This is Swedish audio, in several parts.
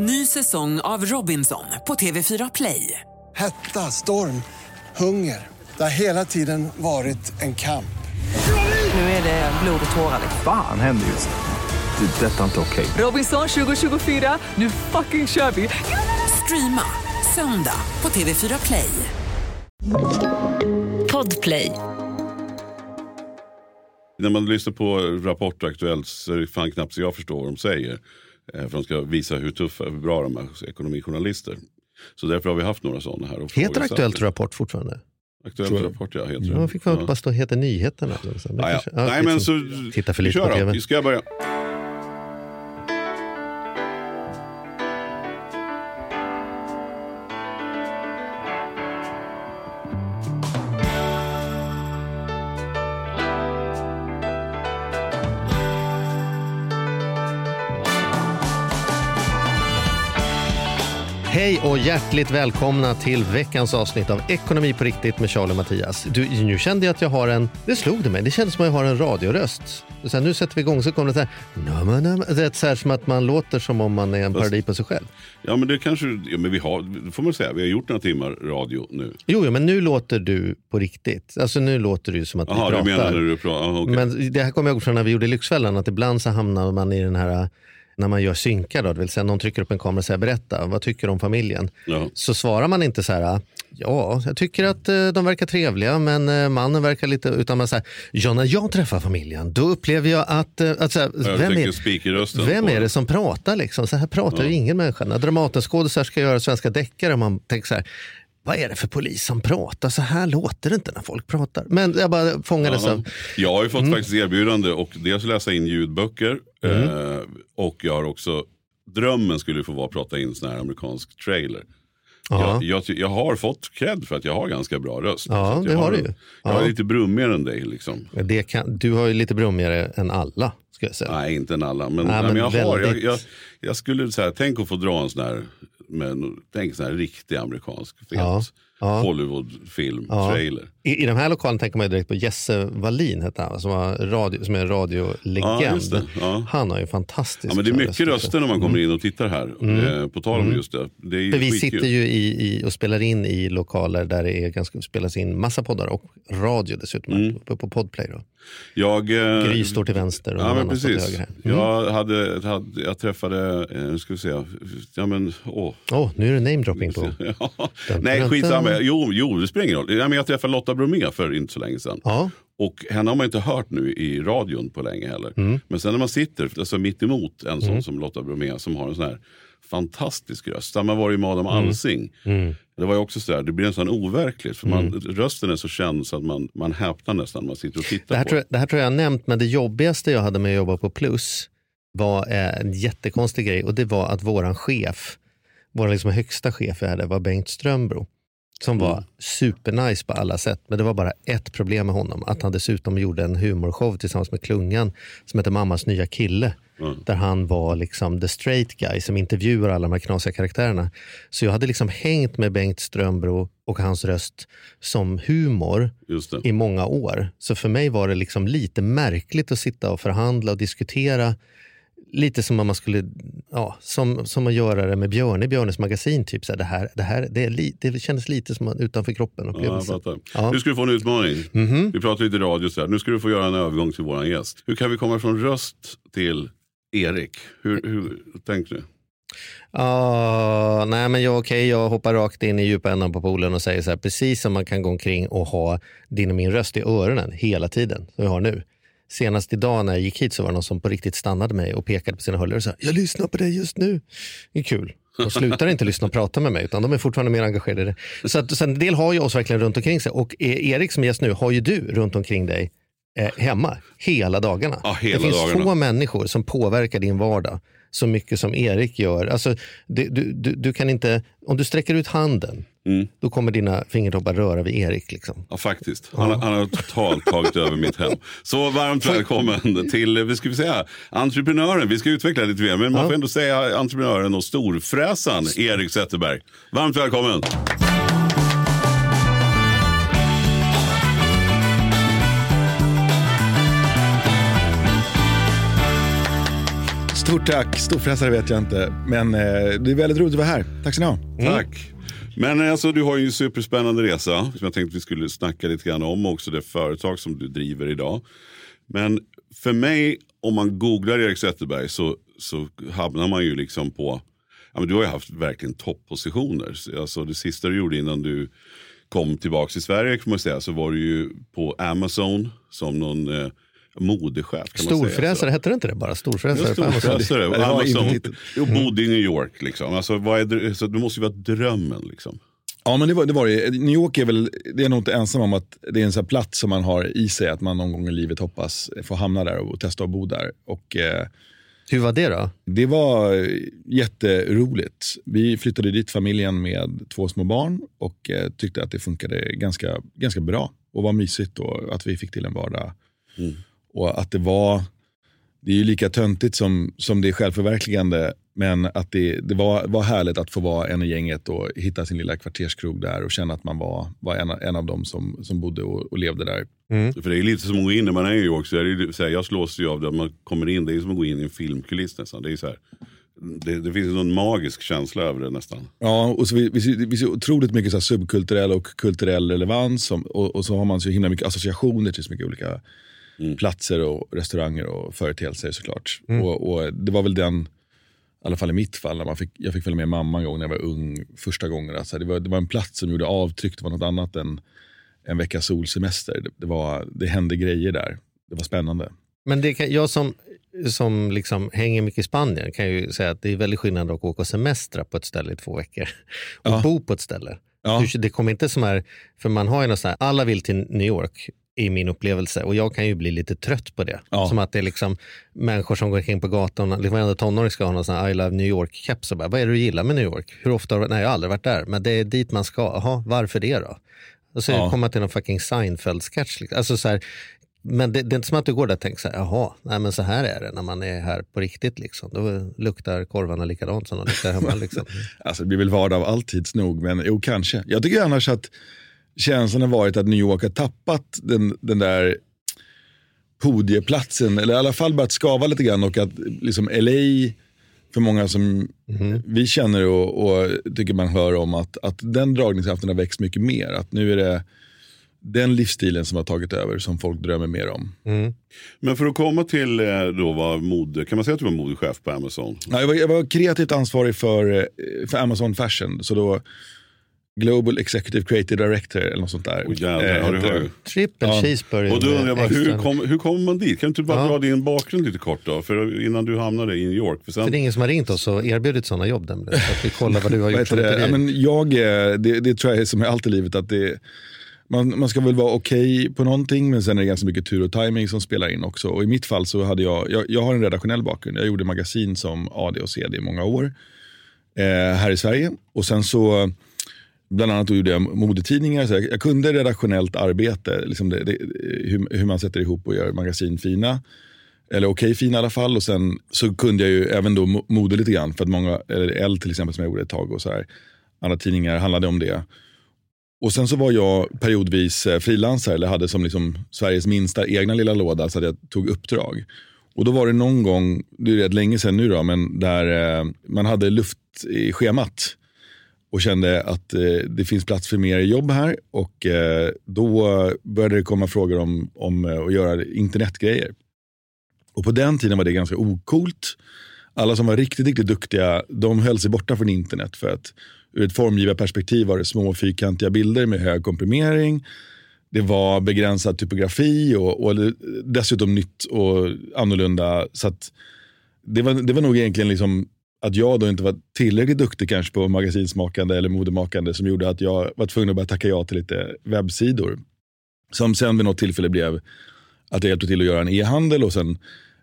Ny säsong av Robinson på TV4 Play. Hetta, storm, hunger. Det har hela tiden varit en kamp. Nu är det blod och tårar. Fan händer just nu. Det. är Detta är inte okej. Robinson 2024, nu fucking kör vi! Streama söndag på TV4 Play. Podplay. När man lyssnar på Rapport Aktuellt så är det fan knappt så jag förstår vad de säger. Eh, För de ska visa hur tuffa, hur bra de är ekonomijournalister. Så därför har vi haft några sådana här. och Heter Aktuellt. Rapport fortfarande? Aktuellt Rapport, ja. Heter det. Man fick bara stå heter Nyheterna. Så, men Ja, kanske- Nej, men så, liksom, Titta för lite på då. tv. Ska börja. Och hjärtligt välkomna till veckans avsnitt av Ekonomi på riktigt med Charlie och Mattias. Du, nu kände jag att jag har en, det slog det mig, det kändes som att jag har en radioröst. Så här, nu sätter vi igång så kommer det så här, nama, nama, det är så här som att man låter som om man är en parodi på sig själv. Ja men det kanske, ja, men vi har, får man säga, vi har gjort några timmar radio nu. Jo, jo, men nu låter du på riktigt. Alltså nu låter du som att Jaha, vi du pratar. menar när du pratar, ah, okej. Men det här kommer jag ihåg från när vi gjorde Lyxfällan, att ibland så hamnar man i den här när man gör synkar, då, det vill säga någon trycker upp en kamera och säger berätta, vad tycker du om familjen? Ja. Så svarar man inte så här, ja, jag tycker att eh, de verkar trevliga men eh, mannen verkar lite, utan man säger, ja när jag träffar familjen då upplever jag att, eh, att här, Jag vem, är, vem är det. som pratar liksom? Så här pratar ju ingen människa. När Dramatenskådisar ska göra svenska deckare, man tänker så här, vad är det för polis som pratar? Så här låter det inte när folk pratar. Men jag bara fångades av, Jag har ju fått Mm. faktiskt erbjudande och dels läsa in ljudböcker Mm. eh, och jag har också, drömmen skulle få vara att prata in sån här amerikansk trailer. Ja. Jag, jag, jag har fått cred för att jag har ganska bra röst. Ja, det har du ju. Jag Ja. är lite brummigare än dig liksom. det kan, du har ju lite brummigare än alla, ska jag säga. Nej, inte en alla. Men, Nej, men men jag, har, väldigt. jag, jag skulle säga, tänk att få dra en sån här, men, tänk sån här riktig amerikansk fet Ja, ja. Hollywoodfilm, Ja. trailer. I, I den här lokalen tänker man ju direkt på Jesse Wallin, hette han, som, var radio, som är en radiolegend. Han har ju fantastiskt Ja, men det är mycket röster när man kommer in och tittar här. Eh, på tal om just det. det är Mm. För vi sitter ju i, i, och spelar in i lokaler där det är ganska, spelas in massa poddar och radio dessutom, Mm. på, på Podplay. Då. Jag, eh, Gry står till vänster och Ja men annan står till precis. höger. Mm. Jag, hade, hade, jag träffade, eh, nu ska vi se, ja men åh. Åh, nu är det namedropping på. Ja. Dun, Nej skitsamma, jo, jo det spelar ingen roll. Ja, men jag träffade Lotta Bromé för inte så länge sedan. Ja, Och henne har man inte hört nu i radion på länge heller. Mm. Men sen när man sitter alltså mitt emot en sån som Lotta Bromé som har en sån här fantastisk röst. Samma var det med Adam Mm. Alsing. Det var ju också så där, det blir sån overkligt. För man, rösten är så känd så att man, man häpnar nästan när man sitter och tittar det, här på tror jag, det här tror jag jag nämnt, men det jobbigaste jag hade med att jobba på Plus var eh, en jättekonstig grej och det var att våran chef, vår liksom högsta chef jag hade var Bengt Strömbro. Som var supernice på alla sätt. Men det var bara ett problem med honom. Att han dessutom gjorde en humorshow tillsammans med Klungan som heter Mammas nya kille. Där han var liksom the straight guy som intervjuar alla de här knasiga karaktärerna. Så jag hade liksom hängt med Bengt Strömbro och hans röst som humor i många år. Så för mig var det liksom lite märkligt att sitta och förhandla och diskutera. Lite som om man skulle, ja, som, som att göra det med Björne i Björnes magasin. Typ så här, det, här, det, här, det, li, det kändes lite som en utanför kroppen Ja, jag upplevelse. fattar. Ja. Mhm. Nu ska du få en utmaning. Vi pratar lite radio så här. Nu ska du få göra en övergång till våran gäst. Hur kan vi komma från röst till Erik? Hur, hur tänkte du? Ja, nej men jag, okay, jag hoppar rakt in i djupa änden på poolen och säger så här, precis som man kan gå omkring och ha din och min röst i öronen hela tiden, som jag har nu. Senast idag när jag gick hit så var det någon som på riktigt stannade mig och pekade på sina hörlurar och sa, jag lyssnar på dig just nu. Det är kul. De slutar inte lyssna och prata med mig utan de är fortfarande mer engagerade. i det. Så, att, så en del har ju oss verkligen runt omkring sig och e- Erik som gäst nu har ju du runt omkring dig eh, hemma hela dagarna. Ja, hela det finns dagarna. få människor som påverkar din vardag så mycket som Erik gör. Alltså, du, du, du, du kan inte, om du sträcker ut handen, då kommer dina fingertoppar röra vid Erik. Liksom. Ja, faktiskt. Han, har- han har totalt tagit över mitt hem. Så varmt välkommen till, vi ska vi säga, entreprenören. Vi ska utveckla lite mer, men man får ändå säga entreprenören och storfräsaren Erik Zetterberg. Varmt välkommen. Stort tack. Storfräsare vet jag inte. Men eh, det är väldigt roligt att vara här. Tack ska ni ha. Mm. Tack. Men eh, alltså, du har ju en superspännande resa som jag tänkte vi skulle snacka lite grann om. Också det företag som du driver idag. Men för mig, om man googlar Erik Zetterberg så, så hamnar man ju liksom på... Ja, men du har ju haft verkligen toppositioner. Alltså, det sista du gjorde innan du kom tillbaka till Sverige kan man säga, så var du ju på Amazon som någon eh, modechef. Kan. Storfräsare, hette det inte det bara? Storfräsare Ja, Amazon? storfräsare. Var Amazon. intitelt. Och bodde i New York. Liksom. Alltså, vad är så det måste ju vara drömmen. Liksom. Ja, men det var, det var det. New York är väl, det är nog inte ensam om att det är en sån här plats som man har i sig, att man någon gång i livet hoppas få hamna där och testa att bo där. Och eh, Hur var det då? det var eh, jätteroligt. Vi flyttade dit familjen med två små barn och eh, tyckte att det funkade ganska, ganska bra och var mysigt och att vi fick till en vardag. Och att det var, det är ju lika töntigt som, som det är självförverkligande, men att det, det var, var härligt att få vara en i gänget och hitta sin lilla kvarterskrog där och känna att man var, var en, en av dem som, som bodde och, och levde där. För det är lite som att gå in när man är i New York. Så är det, ju så här, jag slås ju av det. Man kommer in, det är som att gå in i en filmkuliss nästan. Det, är så här, det, det finns någon magisk känsla över det nästan. Ja, och så vi, vi, vi ser otroligt mycket så här subkulturell och kulturell relevans. Som, och, och så har man så himla mycket associationer till så mycket olika platser och restauranger och företeelser såklart. Och, och det var väl den, i alla fall i mitt fall, när man fick, jag fick följa med mamma en gång när jag var ung första gången. Alltså det, var, det var en plats som gjorde avtryck, det var något annat än en veckas solsemester. Det, det, var, det hände grejer där. Det var spännande. Men det kan, jag som, som liksom hänger mycket i Spanien kan ju säga att det är väldigt skillnad att åka och semestra på ett ställe i två veckor och Ja. bo på ett ställe. Ja. Det kommer inte som här, för man har ju något så här, alla vill till New York i min upplevelse och jag kan ju bli lite trött på det. Ja. Som att det är liksom människor som går omkring på gatan, liksom varenda tonåring ska ha någon sån här I love New York-keps. Vad är det du gillar med New York? Hur ofta har du, Nej, jag har aldrig varit där, men det är dit man ska. Jaha, varför det då? Och så Ja. kommer man till någon fucking Seinfeld-sketch. Liksom. Alltså så här, men det, det är inte som att du går där och tänker så här, jaha, nej men så här är det när man är här på riktigt. Liksom. Då luktar korvarna likadant som de luktar hemma. Liksom. Alltså, det blir väl vardag av all tids nog, men jo kanske. Jag tycker annars att känslan har varit att New York har tappat den, den där podieplatsen, eller i alla fall börjat skava lite grann och att liksom LA, för många som vi känner och, och tycker man hör om, att, att den dragningskraften har växt mycket mer. Att nu är det den livsstilen som har tagit över som folk drömmer mer om. Men för att komma till eh, då var mode, kan man säga att du var modechef på Amazon? Ja, jag, var, jag var kreativt ansvarig för, eh, för Amazon Fashion. Så då Global Executive Creative Director eller något sånt där. Åh, jävlar, har du hört? Triple Ja. cheeseburger. Och då undrar jag bara, med hur, kom, hur kommer man dit? Kan du inte bara Ja. dra din bakgrund lite kort då? För innan du hamnade i New York. För sen, För det är ingen som har ringt oss och erbjudit sådana jobb nämligen. Så att vi kollar vad du har gjort det? Ja, men jag, eh, det, det tror jag är som är allt i livet. Att det, man, man ska väl vara okej på någonting men sen är det ganska mycket tur och timing som spelar in också. Och I mitt fall så hade jag, jag, jag har en redaktionell bakgrund. Jag gjorde magasin som AD och CD i många år eh, här i Sverige. Och sen så Bland annat då gjorde jag modetidningar. Så jag, jag kunde redaktionellt arbete, liksom det, det, hur, hur man sätter ihop och gör magasin fina. Eller okej fina i alla fall. Och sen så kunde jag ju även då mode lite grann. För att många, eller L till exempel som jag gjorde ett tag och så här. Andra tidningar handlade om det. Och sen så var jag periodvis eh, frilansare, eller hade som liksom Sveriges minsta egna lilla låda, så att jag tog uppdrag. Och då var det någon gång, det är rätt länge sedan nu då, men där eh, man hade luft i schemat och kände att eh, det finns plats för mer jobb här. Och eh, då började det komma frågor om, om eh, att göra internetgrejer. Och på den tiden var det ganska okult. Alla som var riktigt, riktigt duktiga, de höll sig borta från internet för att ur ett formgivarperspektiv var det små fyrkantiga bilder med hög komprimering. Det var begränsad typografi och, och dessutom nytt och annorlunda. Så att det, var, det var nog egentligen liksom att jag då inte var tillräckligt duktig kanske på magasinsmakande eller modemakande som gjorde att jag var tvungen att börja tacka ja till lite webbsidor. Som sen vid något tillfälle blev att jag hjälpte till att göra en e-handel och sen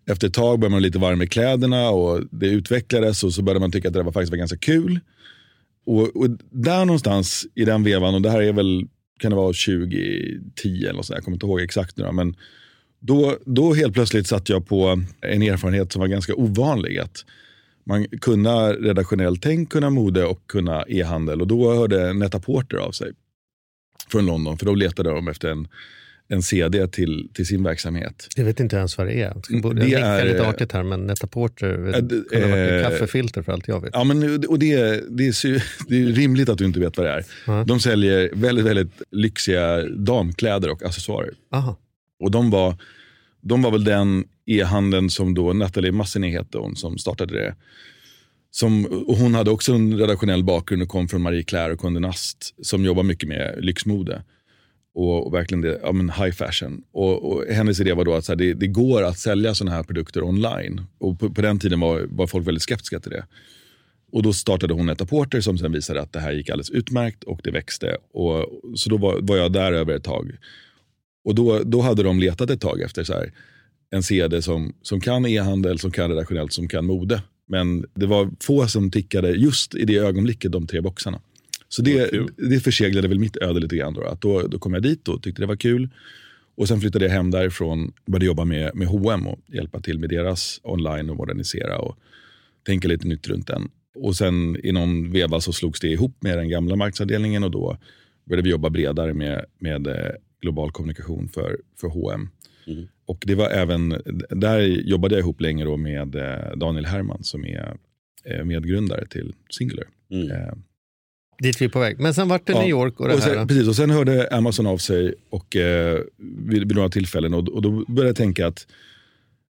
efter ett tag började man lite varm i kläderna och det utvecklades och så började man tycka att det var faktiskt var ganska kul. Och, och där någonstans i den vevan, och det här är väl, kan det vara 2010 eller något sånt, jag kommer inte ihåg exakt nu då, men då, då helt plötsligt satt jag på en erfarenhet som var ganska ovanlig. Att man kunna redaktionellt tänk, kunna mode och kunna e-handel. Och då hörde Netta Porter av sig från London, för då letade de efter en, en CD till, till sin verksamhet. Jag vet inte ens vad det är. Jag borde Det är, lite artigt här, men Netaporter Äh, kunde ha varit kaffefilter för allt jag vet. Ja, men, och det, det, är, det är rimligt att du inte vet vad det är. De säljer väldigt, väldigt lyxiga damkläder och accessoarer. Aha. Och de var, de var väl den e-handeln som då Nathalie Massini hette hon som startade det. Som, och hon hade också en redaktionell bakgrund och kom från Marie Claire och Condé Nast som jobbar mycket med lyxmode. Och, och verkligen det, ja, men high fashion. Och, och hennes idé var då att så här, det, det går att sälja sådana här produkter online. Och på, på den tiden var, var folk väldigt skeptiska till det. Och då startade hon ett apporter som sen visade att det här gick alldeles utmärkt och det växte. Och, så då var, var jag där över ett tag. Och då, då hade de letat ett tag efter så här, en CD som, som kan e-handel, som kan redaktionellt, som kan mode. Men det var få som tickade just i det ögonblicket de tre boxarna. Så det, det förseglade väl mitt öde lite grann. Då, att då, då kom jag dit och tyckte det var kul. Och sen flyttade jag hem därifrån och började jobba med, med H&M och hjälpa till med deras online och modernisera och tänka lite nytt runt den. Och sen i någon veva så slogs det ihop med den gamla marknadsavdelningen och då började vi jobba bredare med, med eh, global kommunikation för, för H&M. Mm. Och det var även, där jobbade jag ihop länge då med eh, Daniel Herman som är eh, medgrundare till Singular. Mm. Eh, Dit vi är på väg. Men sen vart det Ja, New York och det och sen, här. Precis, och sen hörde Amazon av sig och, eh, vid, vid några tillfällen och, och då började jag tänka att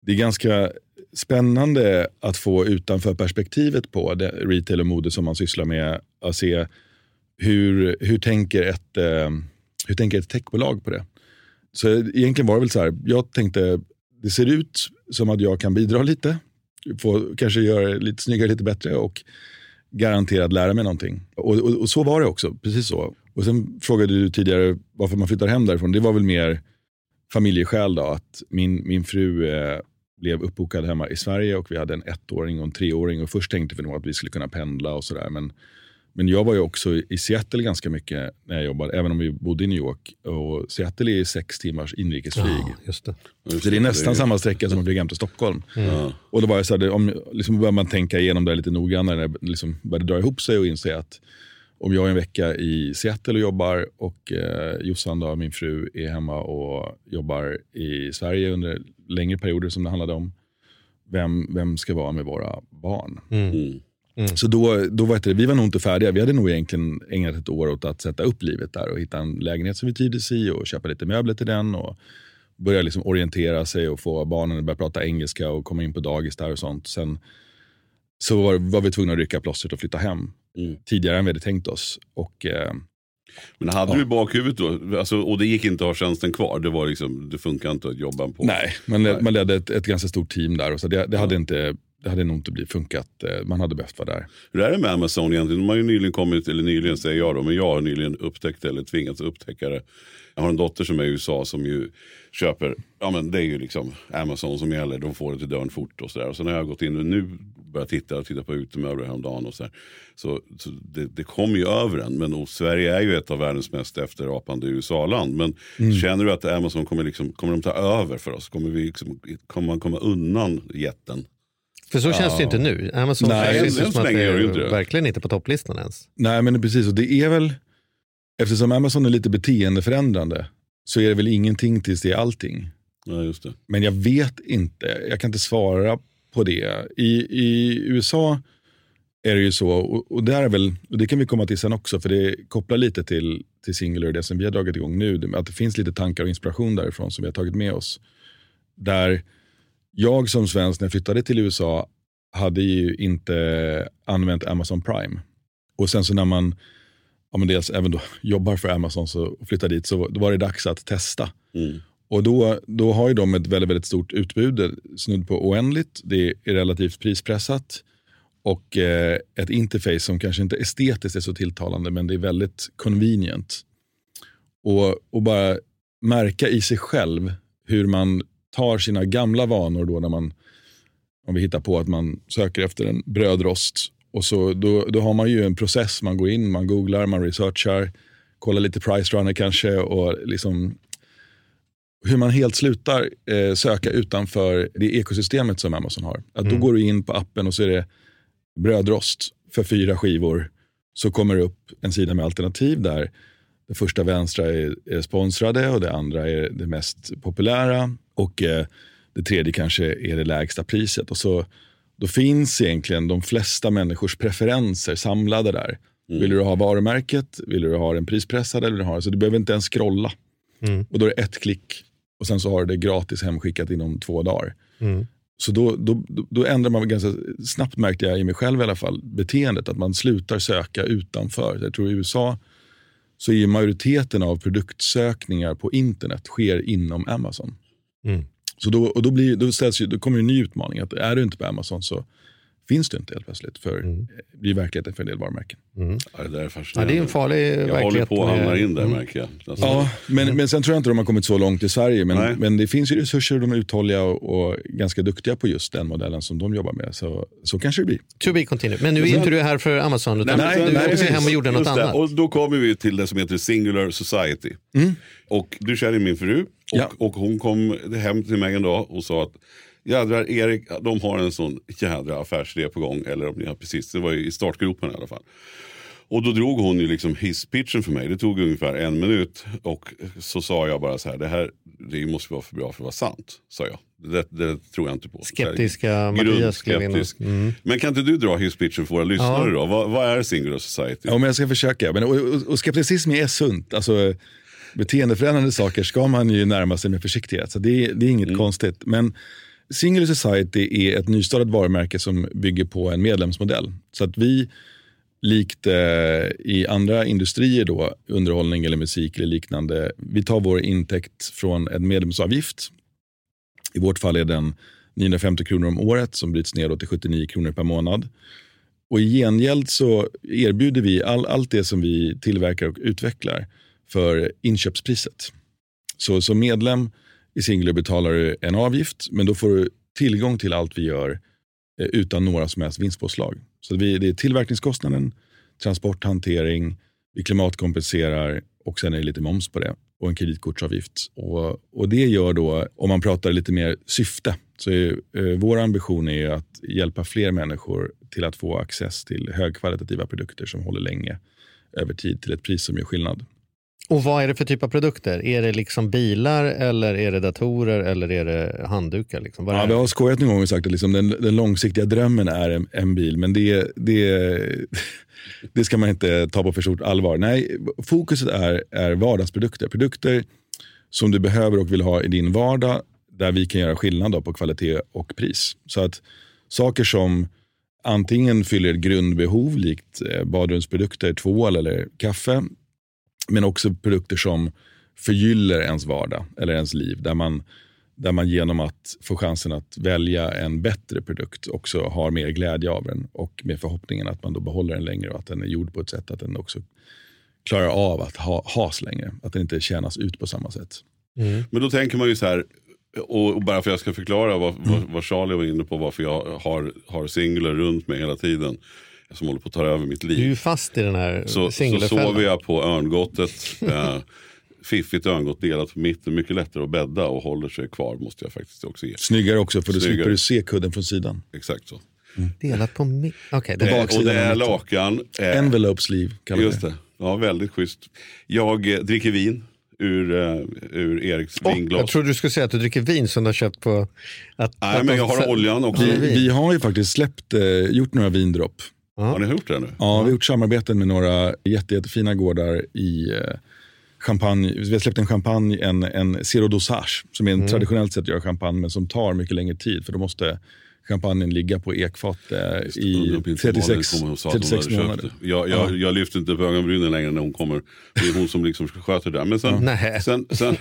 det är ganska spännande att få utanför perspektivet på det, retail och mode som man sysslar med. Att se hur, hur, tänker ett, eh, hur tänker ett techbolag på det. Så egentligen var det väl så här, jag tänkte det ser ut som att jag kan bidra lite. Få kanske göra det lite snyggare, lite bättre och garanterat lära mig någonting. Och, och, och så var det också, precis så. Och sen frågade du tidigare varför man flyttar hem därifrån. Det var väl mer familjeskäl då, att min, min fru eh, blev uppbokad hemma i Sverige och vi hade en ettåring och en treåring. Och först tänkte vi nog att vi skulle kunna pendla och sådär. Men, men jag var ju också i Seattle ganska mycket när jag jobbade, även om vi bodde i New York. Och Seattle är sex timmars inrikesflyg. Ja, just det. Så det är nästan samma sträcka som att flyga hem till Stockholm. Ja. Och då var jag så här, om, liksom började man tänka igenom det lite noggrannare när det liksom började dra ihop sig och inse att om jag är en vecka i Seattle och jobbar och eh, Jossan, då, min fru, är hemma och jobbar i Sverige under längre perioder som det handlade om. Vem, vem ska vara med våra barn? Mm. Så då, då var det, vi var nog inte färdiga. Vi hade nog egentligen ägnat ett år åt att sätta upp livet där och hitta en lägenhet som vi trivdes i och köpa lite möbler till den. Och börja liksom orientera sig och få barnen att börja prata engelska och komma in på dagis där och sånt. Sen så var, var vi tvungna att rycka plåstret och flytta hem Mm. tidigare än vi hade tänkt oss. Och, eh, Men hade Ja. du i bakhuvudet då, alltså, och det gick inte att ha tjänsten kvar, det, var liksom, det funkar inte att jobba på? nej, led, Nej. man ledde ett, ett ganska stort team där. Och så det, det, hade inte, det hade nog inte blivit funkat. Eh, Man hade behövt vara där. Hur är det med Amazon egentligen? De har ju nyligen kommit, eller nyligen säger jag då, men jag har nyligen upptäckt eller tvingats upptäcka det. Jag har en dotter som är i USA som ju köper, ja men det är ju liksom Amazon som gäller, de får det till dörren fort och sådär. Och sen har jag gått in och nu börjat titta och titta på utemöbler häromdagen och sådär. Så, så det, det kommer ju över en, men Sverige är ju ett av världens mest efterapande USA-land. Men känner du att Amazon kommer, liksom, kommer de ta över för oss? Kommer, vi liksom, kommer man komma undan jätten? För så känns det ju inte nu. Amazon Nej, känns än som att det det är inte det. verkligen inte på topplistan ens. Nej, men precis. Och det är väl, eftersom Amazon är lite beteendeförändrande, så är det väl ingenting tills det är allting. Ja, just det. Men jag vet inte, jag kan inte svara på det. I, i USA är det ju så, och, och, där är väl, och det kan vi komma till sen också, för det kopplar lite till, till Singular, det som vi har dragit igång nu, det- att det finns lite tankar och inspiration därifrån som vi har tagit med oss. Där jag som svensk när jag flyttade till USA hade ju inte använt Amazon Prime. Och sen så när man ja, men dels även då jobbar för Amazon så, och flyttar dit så var det dags att testa. Mm. Och då, då har ju de ett väldigt, väldigt stort utbud, är snudd på oändligt. Det är relativt prispressat och eh, ett interface som kanske inte estetiskt är så tilltalande men det är väldigt convenient. Och, och bara märka i sig själv hur man tar sina gamla vanor då när man, om vi hittar på att man söker efter en brödrost och så, då, då har man ju en process, man går in, man googlar, man researchar, kollar lite price runner kanske och liksom hur man helt slutar eh, söka utanför det ekosystemet som Amazon har. Att Då går du in på appen och så är det brödrost för fyra skivor. Så kommer det upp en sida med alternativ där, det första vänstra är, är sponsrade och det andra är det mest populära. Och eh, det tredje kanske är det lägsta priset. Och så, då finns egentligen de flesta människors preferenser samlade där. Vill du ha varumärket, vill du ha den prispressade? Eller vill du ha, så du behöver inte ens scrolla. Och då är det ett klick och sen så har du det gratis hemskickat inom två dagar. Så då, då, då- då ändrar man ganska snabbt, märkte jag i mig själv i alla fall, beteendet. Att man slutar söka utanför. Jag tror i USA så är majoriteten av produktsökningar på internet sker inom Amazon. Mm. Så då, och då, blir, då, ställs då kommer en ny utmaning. att Är du inte på Amazon så finns du inte helt plötsligt. För det blir verkligheten för en del varumärken. Ja, det där är Ja, det är en farlig jag verklighet. håller på att hamna in där Mm. märker jag. Alltså, Ja, men, men sen tror jag inte de har kommit så långt i Sverige. Nej. Men, men det finns ju resurser och de är uthålliga och, och ganska duktiga på just den modellen som de jobbar med. Så, så kanske det blir. To be continued. Men nu är inte du här för Amazon, utan men du sen- åkte precis. hem och gjorde något det. annat. Och då kommer vi till det som heter Singular Society. Och du känner min fru. Och, Ja. och hon kom hem till mig en dag och sa att jädrar Erik, de har en sån jädra affärsidé på gång. Eller om ni har precis, det var ju i startgropen i alla fall. Och då drog hon ju liksom hisspitchen för mig. Det tog ungefär en minut. Och så sa jag bara så här, det här det måste vara för bra för att vara sant. Sa jag. Det, det tror jag inte på. Skeptiska här, Mattias skrev in. grundskeptisk. Men kan inte du dra hisspitchen för våra lyssnare då? Vad, vad är Singular Society? Ja, men jag ska försöka. Men, och, och, och skepticism är sunt. Alltså, beteendeförändrande saker ska man ju närma sig med försiktighet. Så det, är- det är inget konstigt. Men Single Society är ett nystartat varumärke som bygger på en medlemsmodell. Så att vi, likt eh, i andra industrier, då, underhållning eller musik eller liknande, vi tar vår intäkt från en medlemsavgift. I vårt fall är den 950 kronor om året som bryts ner till 79 kronor per månad. Och I gengäld så erbjuder vi all, allt det som vi tillverkar och utvecklar för inköpspriset. Så som medlem i Singular betalar du en avgift, men då får du tillgång till allt vi gör eh, utan några som helst vinstpåslag. Så vi, det är tillverkningskostnaden, transport, hantering, vi klimatkompenserar och sen är det lite moms på det och en kreditkortsavgift. Och, och det gör då, om man pratar lite mer syfte, så är, eh, vår ambition är att hjälpa fler människor till att få access till högkvalitativa produkter som håller länge över tid till ett pris som gör skillnad. Och vad är det för typ av produkter? Är det liksom bilar eller är det datorer eller är det handdukar? Liksom? Vad Ja, vi har skojat någon gång och sagt att liksom den, den långsiktiga drömmen är en, en bil, men det, det, det ska man inte ta på för stort allvar. Nej, fokuset är, är vardagsprodukter. Produkter som du behöver och vill ha i din vardag, där vi kan göra skillnad på kvalitet och pris. Så att saker som antingen fyller ett grundbehov, likt eh, badrumsprodukter, tvål eller kaffe, men också produkter som förgyller ens vardag eller ens liv. Där man, där man genom att få chansen att välja en bättre produkt också har mer glädje av den och med förhoppningen att man då behåller den längre och att den är gjord på ett sätt att den också klarar av att ha, has längre. Att den inte tjänas ut på samma sätt. Men då tänker man ju så här, och och bara för att jag ska förklara vad, Mm. vad, vad Charlie var inne på, varför jag har, har singlar runt mig hela tiden. Som håller på att ta över mitt liv. Du är ju fast i den här så, så sover jag på örngottet. eh, fiffigt örngott delat på mitten. Mycket lättare att bädda och håller sig kvar måste jag faktiskt också ge. Snyggare också för då slipper du se kudden från sidan. Exakt så. Delat på mi- Okej, det Eh, och det är mitten. lakan. eh, Envelope sleeve kallar Just det. Ja, väldigt schysst. Jag eh, dricker vin ur, eh, ur Eriks Åh, vinglas. jag trodde du skulle säga att du dricker vin som du har köpt på... Att, Nej, att men jag har oljan också. Vi, vi har ju faktiskt släppt, eh, gjort några vindropp. Har ni gjort det nu? Ja, vi har gjort samarbeten med några jätte, jättefina gårdar i eh, champagne. Vi har släppt en champagne, en, en zero dosage, som är en traditionellt sätt att göra champagne, men som tar mycket längre tid. För då måste champagnen ligga på ekfat eh, i Undrar på inte 36, Malin kommer och sa att hon 36 hade köpt månader. Jag, jag, jag lyfter inte på ögonbrynen längre när hon kommer. Det är hon som liksom sköter det. Men sen, Nej. sen, sen,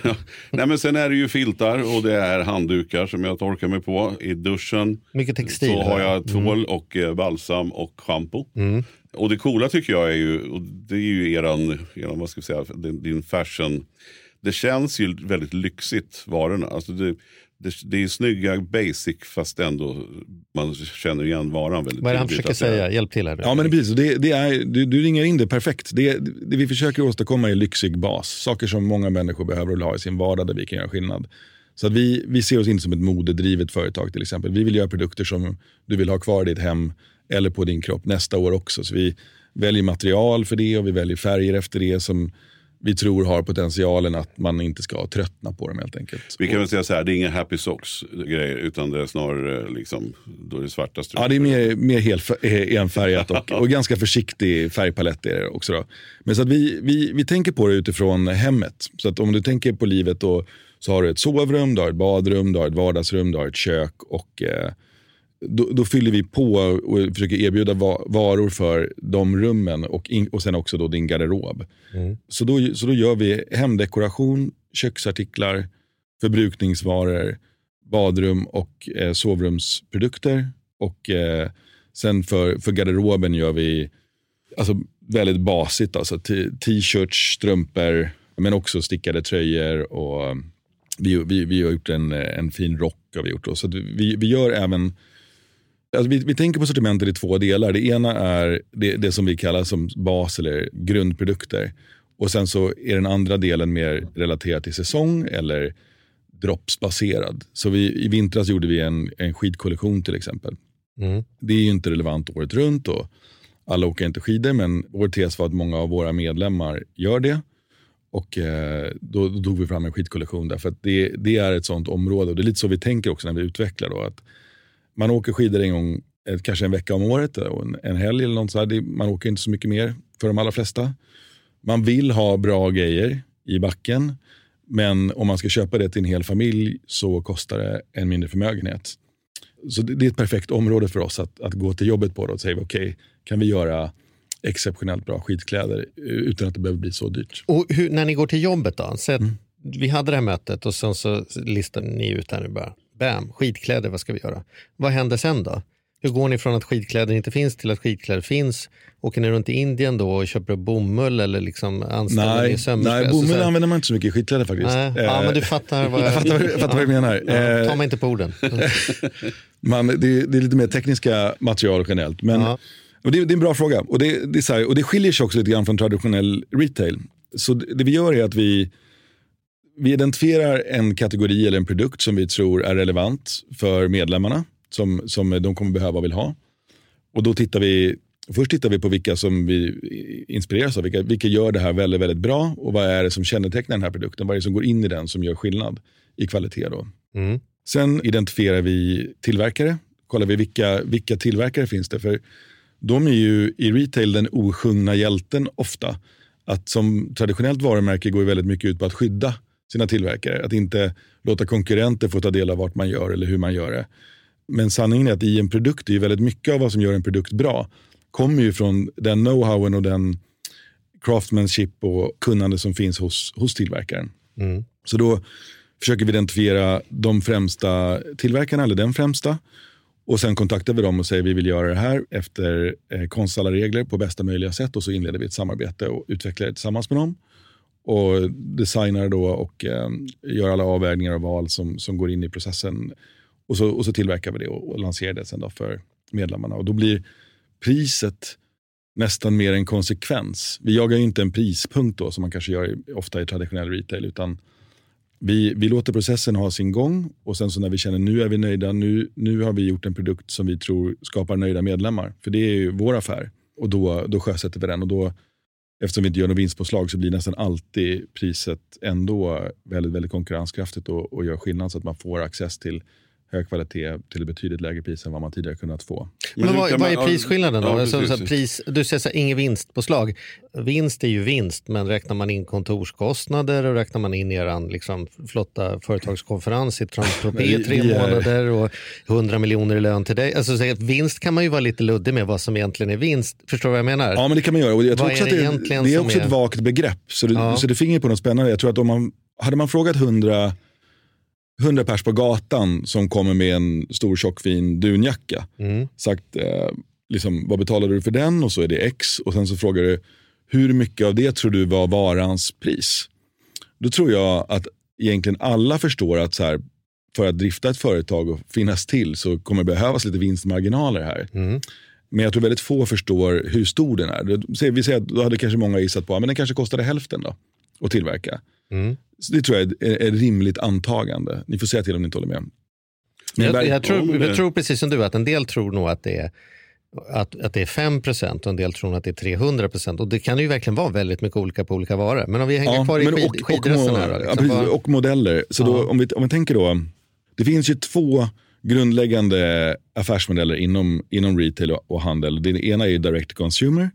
nej, men sen är det ju filtar och det är handdukar som jag torkar mig på i duschen. Mycket textil. Så har här. jag tvål och eh, balsam och schampo. Och det coola tycker jag är ju, och det är ju eran, eran vad ska vi säga, din, din fashion. Det känns ju väldigt lyxigt varorna. Alltså det, det, det är snygga basic fast ändå man känner igen varan väldigt Vad är det han försöker säga? Hjälp till här nu. Ja, men precis. Det, det är, du, du ringar in det perfekt. Det, det vi försöker åstadkomma är lyxig bas. Saker som många människor behöver och vill ha i sin vardag där vi kan göra skillnad. Så att vi, vi ser oss inte som ett modedrivet företag till exempel. Vi vill göra produkter som du vill ha kvar i ditt hem eller på din kropp nästa år också. Så vi väljer material för det och vi väljer färger efter det som vi tror har potentialen att man inte ska tröttna på dem helt enkelt. Vi kan väl säga så här, det är inga happy socks grejer utan det är snarare liksom, då är det svarta strumpor. Ja, det är mer, mer helt enfärgat och, och ganska försiktig färgpalett är det också. Då. Men så att vi, vi, vi tänker på det utifrån hemmet. Så att om du tänker på livet då, så har du ett sovrum, du har ett badrum, du har ett vardagsrum, du har ett kök och eh, då, då, fyller vi på och försöker erbjuda va varor för de rummen och, in, och sen också då din garderob. Mm. Så, då, så då gör vi hemdekoration, köksartiklar, förbrukningsvaror, badrum och eh, sovrumsprodukter. Och eh, sen för, för garderoben gör vi alltså, väldigt basigt. Alltså t-shirts, strumpor, men också stickade tröjor. och vi, vi, vi har gjort en, en fin rock. Har vi gjort då. Så vi, vi gör även Alltså vi, vi, tänker på sortimentet i två delar. Det ena är det, det, som vi kallar som bas eller grundprodukter. Och sen så är den andra delen mer relaterad till säsong eller droppsbaserad. Så vi, i vintras gjorde vi en, en skidkollektion till exempel. Mm. Det är ju inte relevant året runt och alla åker inte skidor men vår tes var att många av våra medlemmar gör det. Och eh, då, då tog vi fram en skidkollektion därför att det, det är ett sånt område och det är lite så vi tänker också när vi utvecklar. Då, att man åker skidor en gång, eh, kanske en vecka om året, en, en helg eller något sådär. Man åker inte så mycket mer för de allra flesta. Man vill ha bra grejer i backen. Men om man ska köpa det till en hel familj så kostar det en mindre förmögenhet. Så det, det är ett perfekt område för oss att, att gå till jobbet på. Då och säga okej, okay, kan vi göra exceptionellt bra skidkläder utan att det behöver bli så dyrt. Och hur, när ni går till jobbet då? Så mm. Vi hade det här mötet och sen så listar ni ut här nu bara. Bam, skidkläder, vad ska vi göra? Vad händer sen då? Hur går ni från att skidkläder inte finns till att skidkläder finns? Åker ni runt i Indien då och köper bomull eller liksom anställer nej, sömmerska? Nej, bomull alltså, använder man inte så mycket i skidkläder faktiskt. Nej, eh, ja, men du fattar vad jag, jag fattar, fattar vad du menar. Ja, ta mig inte på orden. man, det, det, är lite mer tekniska material generellt. Men, ja. det, det, är en bra fråga och det, det, är här, och det skiljer sig också lite grann från traditionell retail. Så det vi gör är att vi vi identifierar en kategori eller en produkt som vi tror är relevant för medlemmarna, som, som de kommer behöva och vill ha. Och då tittar vi, först tittar vi på vilka som vi inspireras av, vilka, vilka gör det här väldigt, väldigt bra och vad är det som kännetecknar den här produkten, vad är det som går in i den som gör skillnad i kvalitet. Då. Mm. Sen identifierar vi tillverkare, kollar vi vilka, vilka tillverkare finns det, för de är ju i retail den osjungna hjälten ofta. Att som traditionellt varumärke går väldigt mycket ut på att skydda sina tillverkare. Att inte låta konkurrenter få ta del av vart man gör eller hur man gör det. Men sanningen är att i en produkt, är ju väldigt mycket av vad som gör en produkt bra kommer ju från den know-howen och den craftmanship och kunnande som finns hos, hos tillverkaren. Mm. Så då försöker vi identifiera de främsta tillverkarna, eller den främsta. Och sen kontaktar vi dem och säger vi vill göra det här efter eh, konstalla regler på bästa möjliga sätt. Och så inleder vi ett samarbete och utvecklar det tillsammans med dem och designar då och eh, gör alla avvägningar och val som, som går in i processen. Och så, och så tillverkar vi det och, och lanserar det sen då för medlemmarna. Och då blir priset nästan mer en konsekvens. Vi jagar ju inte en prispunkt då som man kanske gör i, ofta i traditionell retail. utan vi, vi låter processen ha sin gång och sen så när vi känner nu är vi nöjda, nu, nu har vi gjort en produkt som vi tror skapar nöjda medlemmar. För det är ju vår affär. Och då, då sjösätter vi den och då eftersom vi inte gör något vinstpåslag så blir nästan alltid priset ändå väldigt, väldigt konkurrenskraftigt och, och gör skillnad så att man får access till hög kvalitet till betydligt lägre pris än vad man tidigare kunnat få. Men, Men vad, vad, är prisskillnaden då? Ja, alltså, så pris, du säger så här, inget vinstpåslag. Vinst är ju vinst, men räknar man in kontorskostnader och räknar man in er liksom, flotta företagskonferens i Transtropé i tre månader och 100 miljoner i lön till dig. Alltså, så att vinst kan man ju vara lite luddig med vad som egentligen är vinst. Förstår du vad jag menar? Ja, men det kan man göra. Och jag tror också är det, att det, det är också är... ett vagt begrepp. Så det, ja. så det finger på något spännande. Jag tror att om man, hade man frågat 100 hundra pers på gatan som kommer med en stor tjockfin dunjacka. Mm. Sagt, eh, liksom, vad betalade du för den? Och så är det X. Och sen så frågar du, hur mycket av det tror du var varans pris? Då tror jag att egentligen alla förstår att så här, för att drifta ett företag och finnas till så kommer det behövas lite vinstmarginaler här. Mm. Men jag tror väldigt få förstår hur stor den är. Vi säger att då hade kanske många gissat på att den kanske kostade hälften då, att tillverka. Mm. Så det tror jag är ett rimligt antagande. Ni får säga till om ni inte håller med. Jag, jag, tror, jag, tror, precis som du att en del tror nog att det är att, att det är 5 och en del tror att det är 300% Och det kan ju verkligen vara väldigt mycket olika på olika varor. Men om vi hänger kvar i men skid, och, och, här. Då, ja, liksom, precis, vad- och modeller. Så då, om, vi, om vi tänker då, det finns ju två grundläggande affärsmodeller inom, inom retail och, och handel. Det ena är ju direct to consumer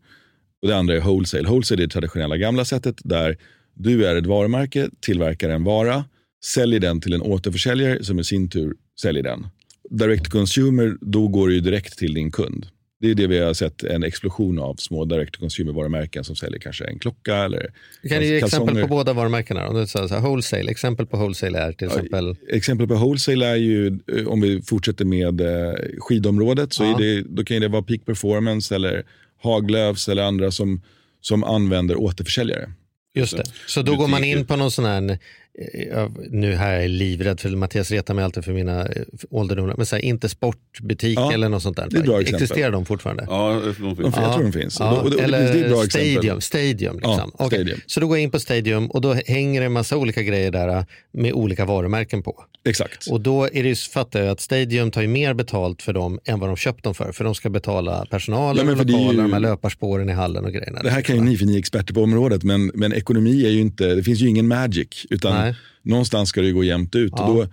och det andra är wholesale. Wholesale är det traditionella gamla sättet där du är ett varumärke, tillverkar en vara, säljer den till en återförsäljare som i sin tur säljer den. Direct to consumer, då går det ju direkt till din kund. Det är det vi har sett en explosion av små direct to consumer varumärken som säljer kanske en klocka eller kan ge exempel på båda varumärkena. Om du säger så här, wholesale, exempel på wholesale är till exempel... Exempel på wholesale är ju, eh, om vi fortsätter med eh, skidområdet, så Ja. det, då kan det vara Peak Performance eller Haglöfs eller andra som, som använder återförsäljare. Just det. Så då går man in på någon sån här, eh, ja, nu här är jag livrädd för Mattias retar mig alltid för mina eh, ålderdomar, men så här, inte sportbutik Ja, eller något sånt där. bra exempel. Existerar de fortfarande? Ja, de finns. Jag tror de finns. Ja, Och- och- och eller Stadium. Stadium, liksom. Ja. Stadium. Så då går jag in på Stadium och då hänger det en massa olika grejer där eh, med olika varumärken på. Exakt. Och då är det, ju- fattar jag att Stadium tar ju mer betalt för dem än vad de köpt dem för. För de ska betala personalen, Ja, är ju- lokaler, de här löparspåren i hallen och grejerna. Det här kan ju ni, för ni är experter på området, men, men ekonomi är ju inte, det finns ju ingen magic, utan Nej. Någonstans ska det ju gå jämnt ut. Ja. Och, då,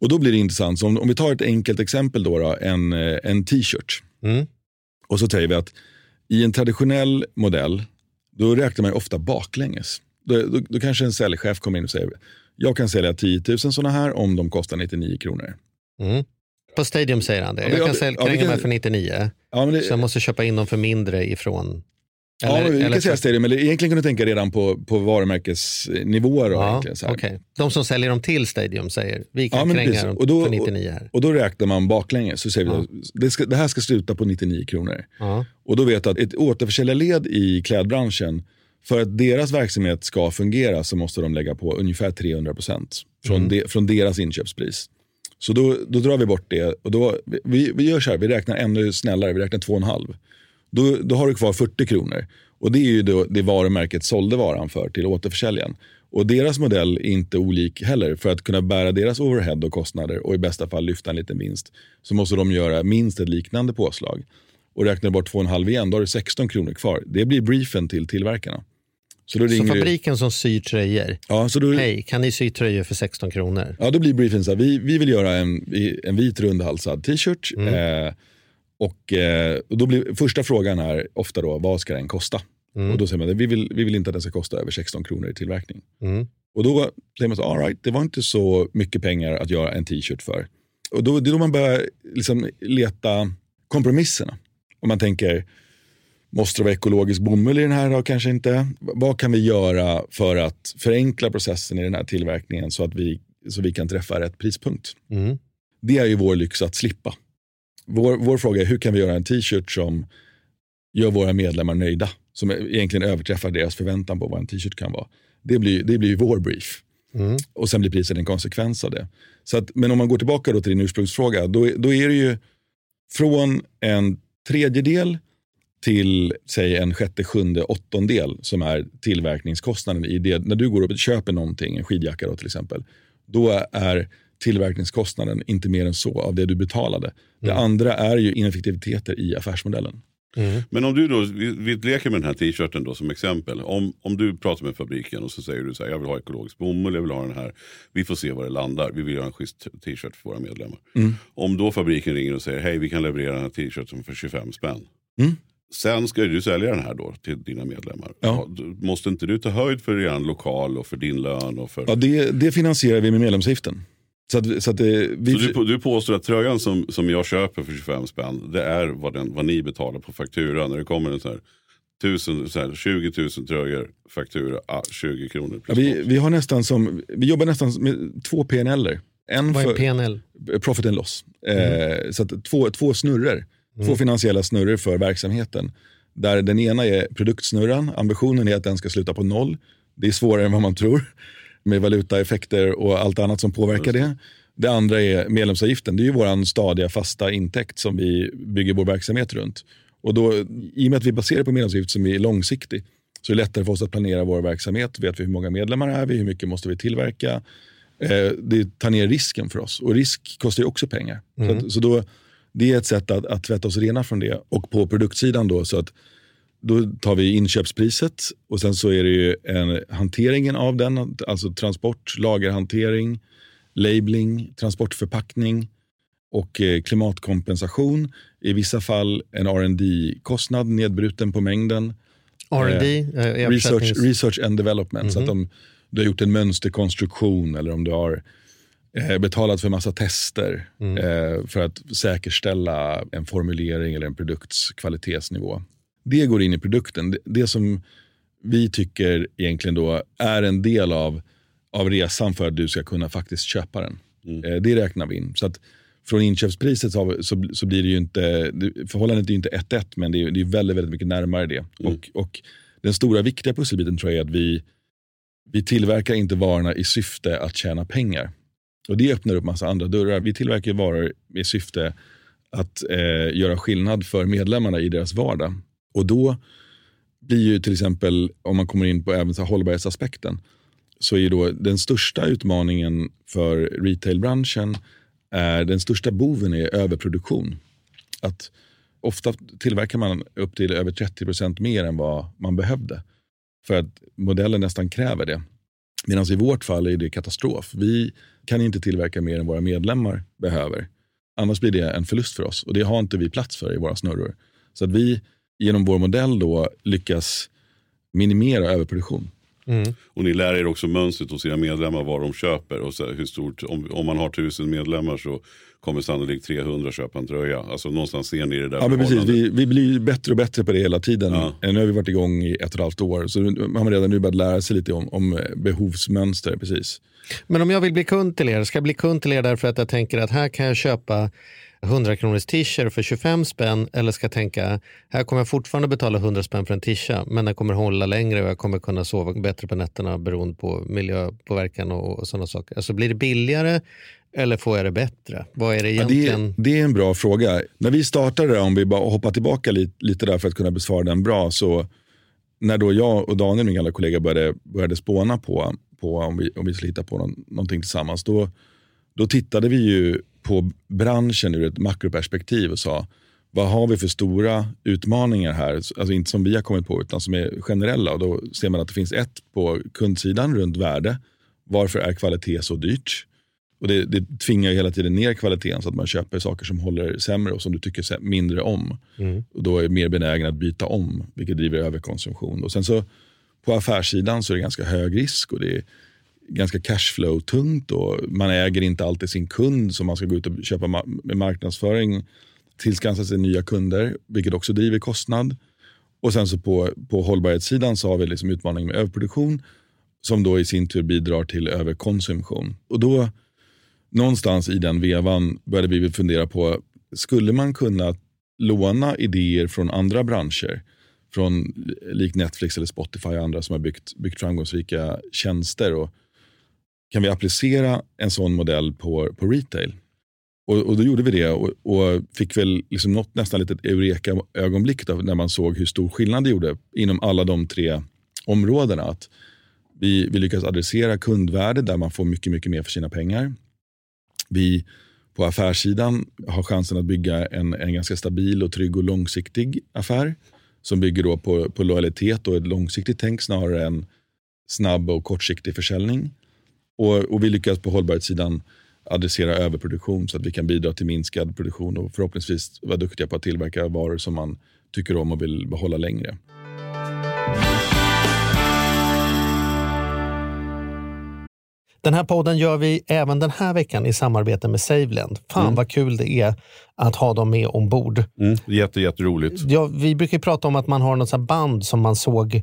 och då blir det intressant. Så om, om vi tar ett enkelt exempel då, då en, eh, en t-shirt. Mm. Och så säger vi att i en traditionell modell, då räknar man ju ofta baklänges. Då, då, då kanske en säljchef kommer in och säger, jag kan sälja 10 000 sådana här om de kostar 99 kronor. Mm. På Stadium säger han det. Ja, Jag ja, kan sälja ja, vi kränga kan- för 99, Ja, det, så jag måste köpa in dem för mindre ifrån... ja, men vi kan säga stadium, eller egentligen kan du tänka redan på, på varumärkesnivåer. Ja, så okej. De som säljer dem till Stadium säger vi kan Ja, kränga precis. dem Och då- för 99 här. Och då räknar man baklänges. Så säger vi, det, ska, det här ska sluta på 99 kronor. Ja. Och då vet du att ett återförsäljarled i klädbranschen, för att deras verksamhet ska fungera så måste de lägga på ungefär 300 procent från, de, från deras inköpspris. Så då, då drar vi bort det och då, vi, vi gör så här, vi räknar ännu snällare, vi räknar 2,5. Då, då har du kvar 40 kronor. Och det är ju då, det varumärket sålde varan för till återförsäljaren. Och deras modell är inte olik heller. För att kunna bära deras overhead och kostnader och i bästa fall lyfta en liten vinst så måste de göra minst ett liknande påslag. Och räknar du bort 2,5 igen, då har du 16 kronor kvar. Det blir briefen till tillverkarna. Så då Så ringer du- fabriken som syr tröjor, Ja, så då, hej, kan ni sy tröjor för 16 kronor? ja, då blir briefen så här, vi, vi vill göra en, en vit rundhalsad t-shirt. Mm. Eh, och, eh, och då blir, första frågan är ofta då, vad ska den kosta? Mm. Och då säger man, vi vill, vi vill inte att den ska kosta över 16 kronor i tillverkning. Mm. Och då säger man så, all right, det var inte så mycket pengar att göra en t-shirt för. Och då, det är då man börjar liksom leta kompromisserna. Om man tänker, måste det vara ekologisk bomull i den här då? Kanske inte. Vad kan vi göra för att förenkla processen i den här tillverkningen så att vi, så vi kan träffa rätt prispunkt? Mm. Det är ju vår lyx att slippa. Vår, vår fråga är hur kan vi göra en t-shirt som gör våra medlemmar nöjda? Som egentligen överträffar deras förväntan på vad en t-shirt kan vara. Det blir, det blir vår brief. Mm. Och sen blir priset en konsekvens av det. Så att, men om man går tillbaka då till din ursprungsfråga, då, är- då är det ju från en tredjedel till säg en sjätte, sjunde, åttondel som är tillverkningskostnaden i det. När du går och köper någonting, en skidjacka då till exempel, då är tillverkningskostnaden inte mer än så av det du betalade. Det andra är ju ineffektiviteter i affärsmodellen. Mm. Men om du då, vi, vi leker med den här t-shirten då som exempel. Om, om du pratar med fabriken och så säger du så här, jag vill ha ekologisk bomull, jag vill ha den här. Vi får se var det landar, vi vill göra en schysst t-shirt för våra medlemmar. Om då fabriken ringer och säger, hej vi kan leverera den här t-shirten för 25 spänn. Mm. Sen ska du sälja den här då till dina medlemmar. Ja. Måste inte du ta höjd för er lokal och för din lön? Och för... Ja, det, det finansierar vi med medlemsavgiften. Så att, så att det, vi, Så du, på- du påstår att tröjan som, som jag köper för 25 spänn, det är vad, den, vad ni betalar på fakturan. När det kommer en sån här, tusen, så här 20 000 tröjor, faktura, ah, 20 kronor. ja, vi, vi, har nästan som, vi jobbar nästan med två PNL. En Vad är för, PNL? profit and loss. Eh, så att två, två snurror, två Mm. finansiella snurror för verksamheten. Där den ena är produktsnurran, ambitionen är att den ska sluta på noll. Det är svårare än vad man tror med valutaeffekter och allt annat som påverkar det. Det andra är medlemsavgiften, det är ju vår stadiga fasta intäkt som vi bygger vår verksamhet runt. Och då, I och med att vi baserar på medlemsavgift som är långsiktig så är det lättare för oss att planera vår verksamhet. Vet vi hur många medlemmar är vi, hur mycket måste vi tillverka. Eh, det tar ner risken för oss och risk kostar ju också pengar. Så, att, så då, det är ett sätt att, att tvätta oss rena från det. Och på produktsidan då, så att då tar vi inköpspriset och sen så är det ju en, hanteringen av den, alltså transport, lagerhantering, labeling, transportförpackning och eh, klimatkompensation. I vissa fall en rd kostnad nedbruten på mängden. R&D, eh, research, översättnings- research and development. Så att om du har gjort en mönsterkonstruktion eller om du har eh, betalat för massa tester eh, för att säkerställa en formulering eller en produkts kvalitetsnivå. Det går in i produkten. Det, det som vi tycker egentligen då är en del av, av resan för att du ska kunna faktiskt köpa den. Eh, det räknar vi in. Så att från inköpspriset så, så, så blir det ju inte, det- förhållandet är ju inte 1-1 men det är, det är väldigt, väldigt mycket närmare det. Och, och den stora viktiga pusselbiten tror jag är att vi, vi tillverkar inte varorna i syfte att tjäna pengar. Och Det öppnar upp massa andra dörrar. Vi tillverkar varor i syfte att eh, göra skillnad för medlemmarna i deras vardag. Och då blir ju till exempel, om man kommer in på även så här hållbarhetsaspekten, så är ju då den största utmaningen för retailbranschen, är, den största boven är överproduktion. Att ofta tillverkar man upp till över 30% mer än vad man behövde. För att modellen nästan kräver det. Medan i vårt fall är det katastrof. Vi kan inte tillverka mer än våra medlemmar behöver. Annars blir det en förlust för oss och det har inte vi plats för i våra snurror. Så att vi genom vår modell då lyckas minimera överproduktion. Och ni lär er också mönstret hos era medlemmar vad de köper. Och så här, hur stort, om, om man har tusen medlemmar så kommer sannolikt 300 köpa en tröja. Alltså någonstans ser ni det där Ja, men precis. Vi, vi blir bättre och bättre på det hela tiden. Ja. Nu har vi varit igång i ett och ett halvt år. Så nu har man redan nu börjat lära sig lite om, om eh, behovsmönster. Precis. Men om jag vill bli kund till er, ska jag bli kund till er därför att jag tänker att här kan jag köpa 100 kronors t-shirt för 25 spänn eller ska tänka här kommer jag fortfarande betala 100 spänn för en t-shirt men den kommer hålla längre och jag kommer kunna sova bättre på nätterna beroende på miljöpåverkan och, och sådana saker. Alltså blir det billigare eller får jag det bättre? Vad är det Ja, det, egentligen? är, det är en bra fråga. När vi startade, om vi bara hoppar tillbaka lite, lite där för att kunna besvara den bra, så när då jag och Daniel, min gamla kollega, började, började spåna på, på om, vi, om vi skulle hitta på någon, någonting tillsammans, då, då tittade vi ju på branschen ur ett makroperspektiv och sa, vad har vi för stora utmaningar här? Alltså inte som vi har kommit på, utan som är generella. Och då ser man att det finns ett på kundsidan runt värde. Varför är kvalitet så dyrt? Och det, det tvingar ju hela tiden ner kvaliteten så att man köper saker som håller sämre och som du tycker mindre om. Och då är mer benägen att byta om, vilket driver överkonsumtion. Och sen så på affärssidan så är det ganska hög risk och det är ganska cashflow-tungt och man äger inte alltid sin kund så man ska gå ut och köpa ma- med marknadsföring, tillskansa sig nya kunder, vilket också driver kostnad. Och sen så på, på hållbarhetssidan så har vi liksom utmaning med överproduktion som då i sin tur bidrar till överkonsumtion. Och då någonstans i den vevan började vi fundera på, skulle man kunna låna idéer från andra branscher? Från eh, likt Netflix eller Spotify och andra som har byggt, byggt framgångsrika tjänster. Och kan vi applicera en sån modell på, på retail? Och, och då gjorde vi det och, och fick väl liksom något nästan litet eureka-ögonblick när man såg hur stor skillnad det gjorde inom alla de tre områdena. Att vi, vi lyckas adressera kundvärde där man får mycket, mycket mer för sina pengar. Vi på affärssidan har chansen att bygga en, en ganska stabil och trygg och långsiktig affär som bygger då på, på lojalitet och ett långsiktigt tänk snarare än snabb och kortsiktig försäljning. Och, och vi lyckas på hållbarhetssidan adressera överproduktion så att vi kan bidra till minskad produktion och förhoppningsvis vara duktiga på att tillverka varor som man tycker om och vill behålla längre. Den här podden gör vi även den här veckan i samarbete med SaveLend. Fan vad kul det är att ha dem med ombord. Mm, jätte, jätteroligt. Ja, vi brukar prata om att man har något band som man såg.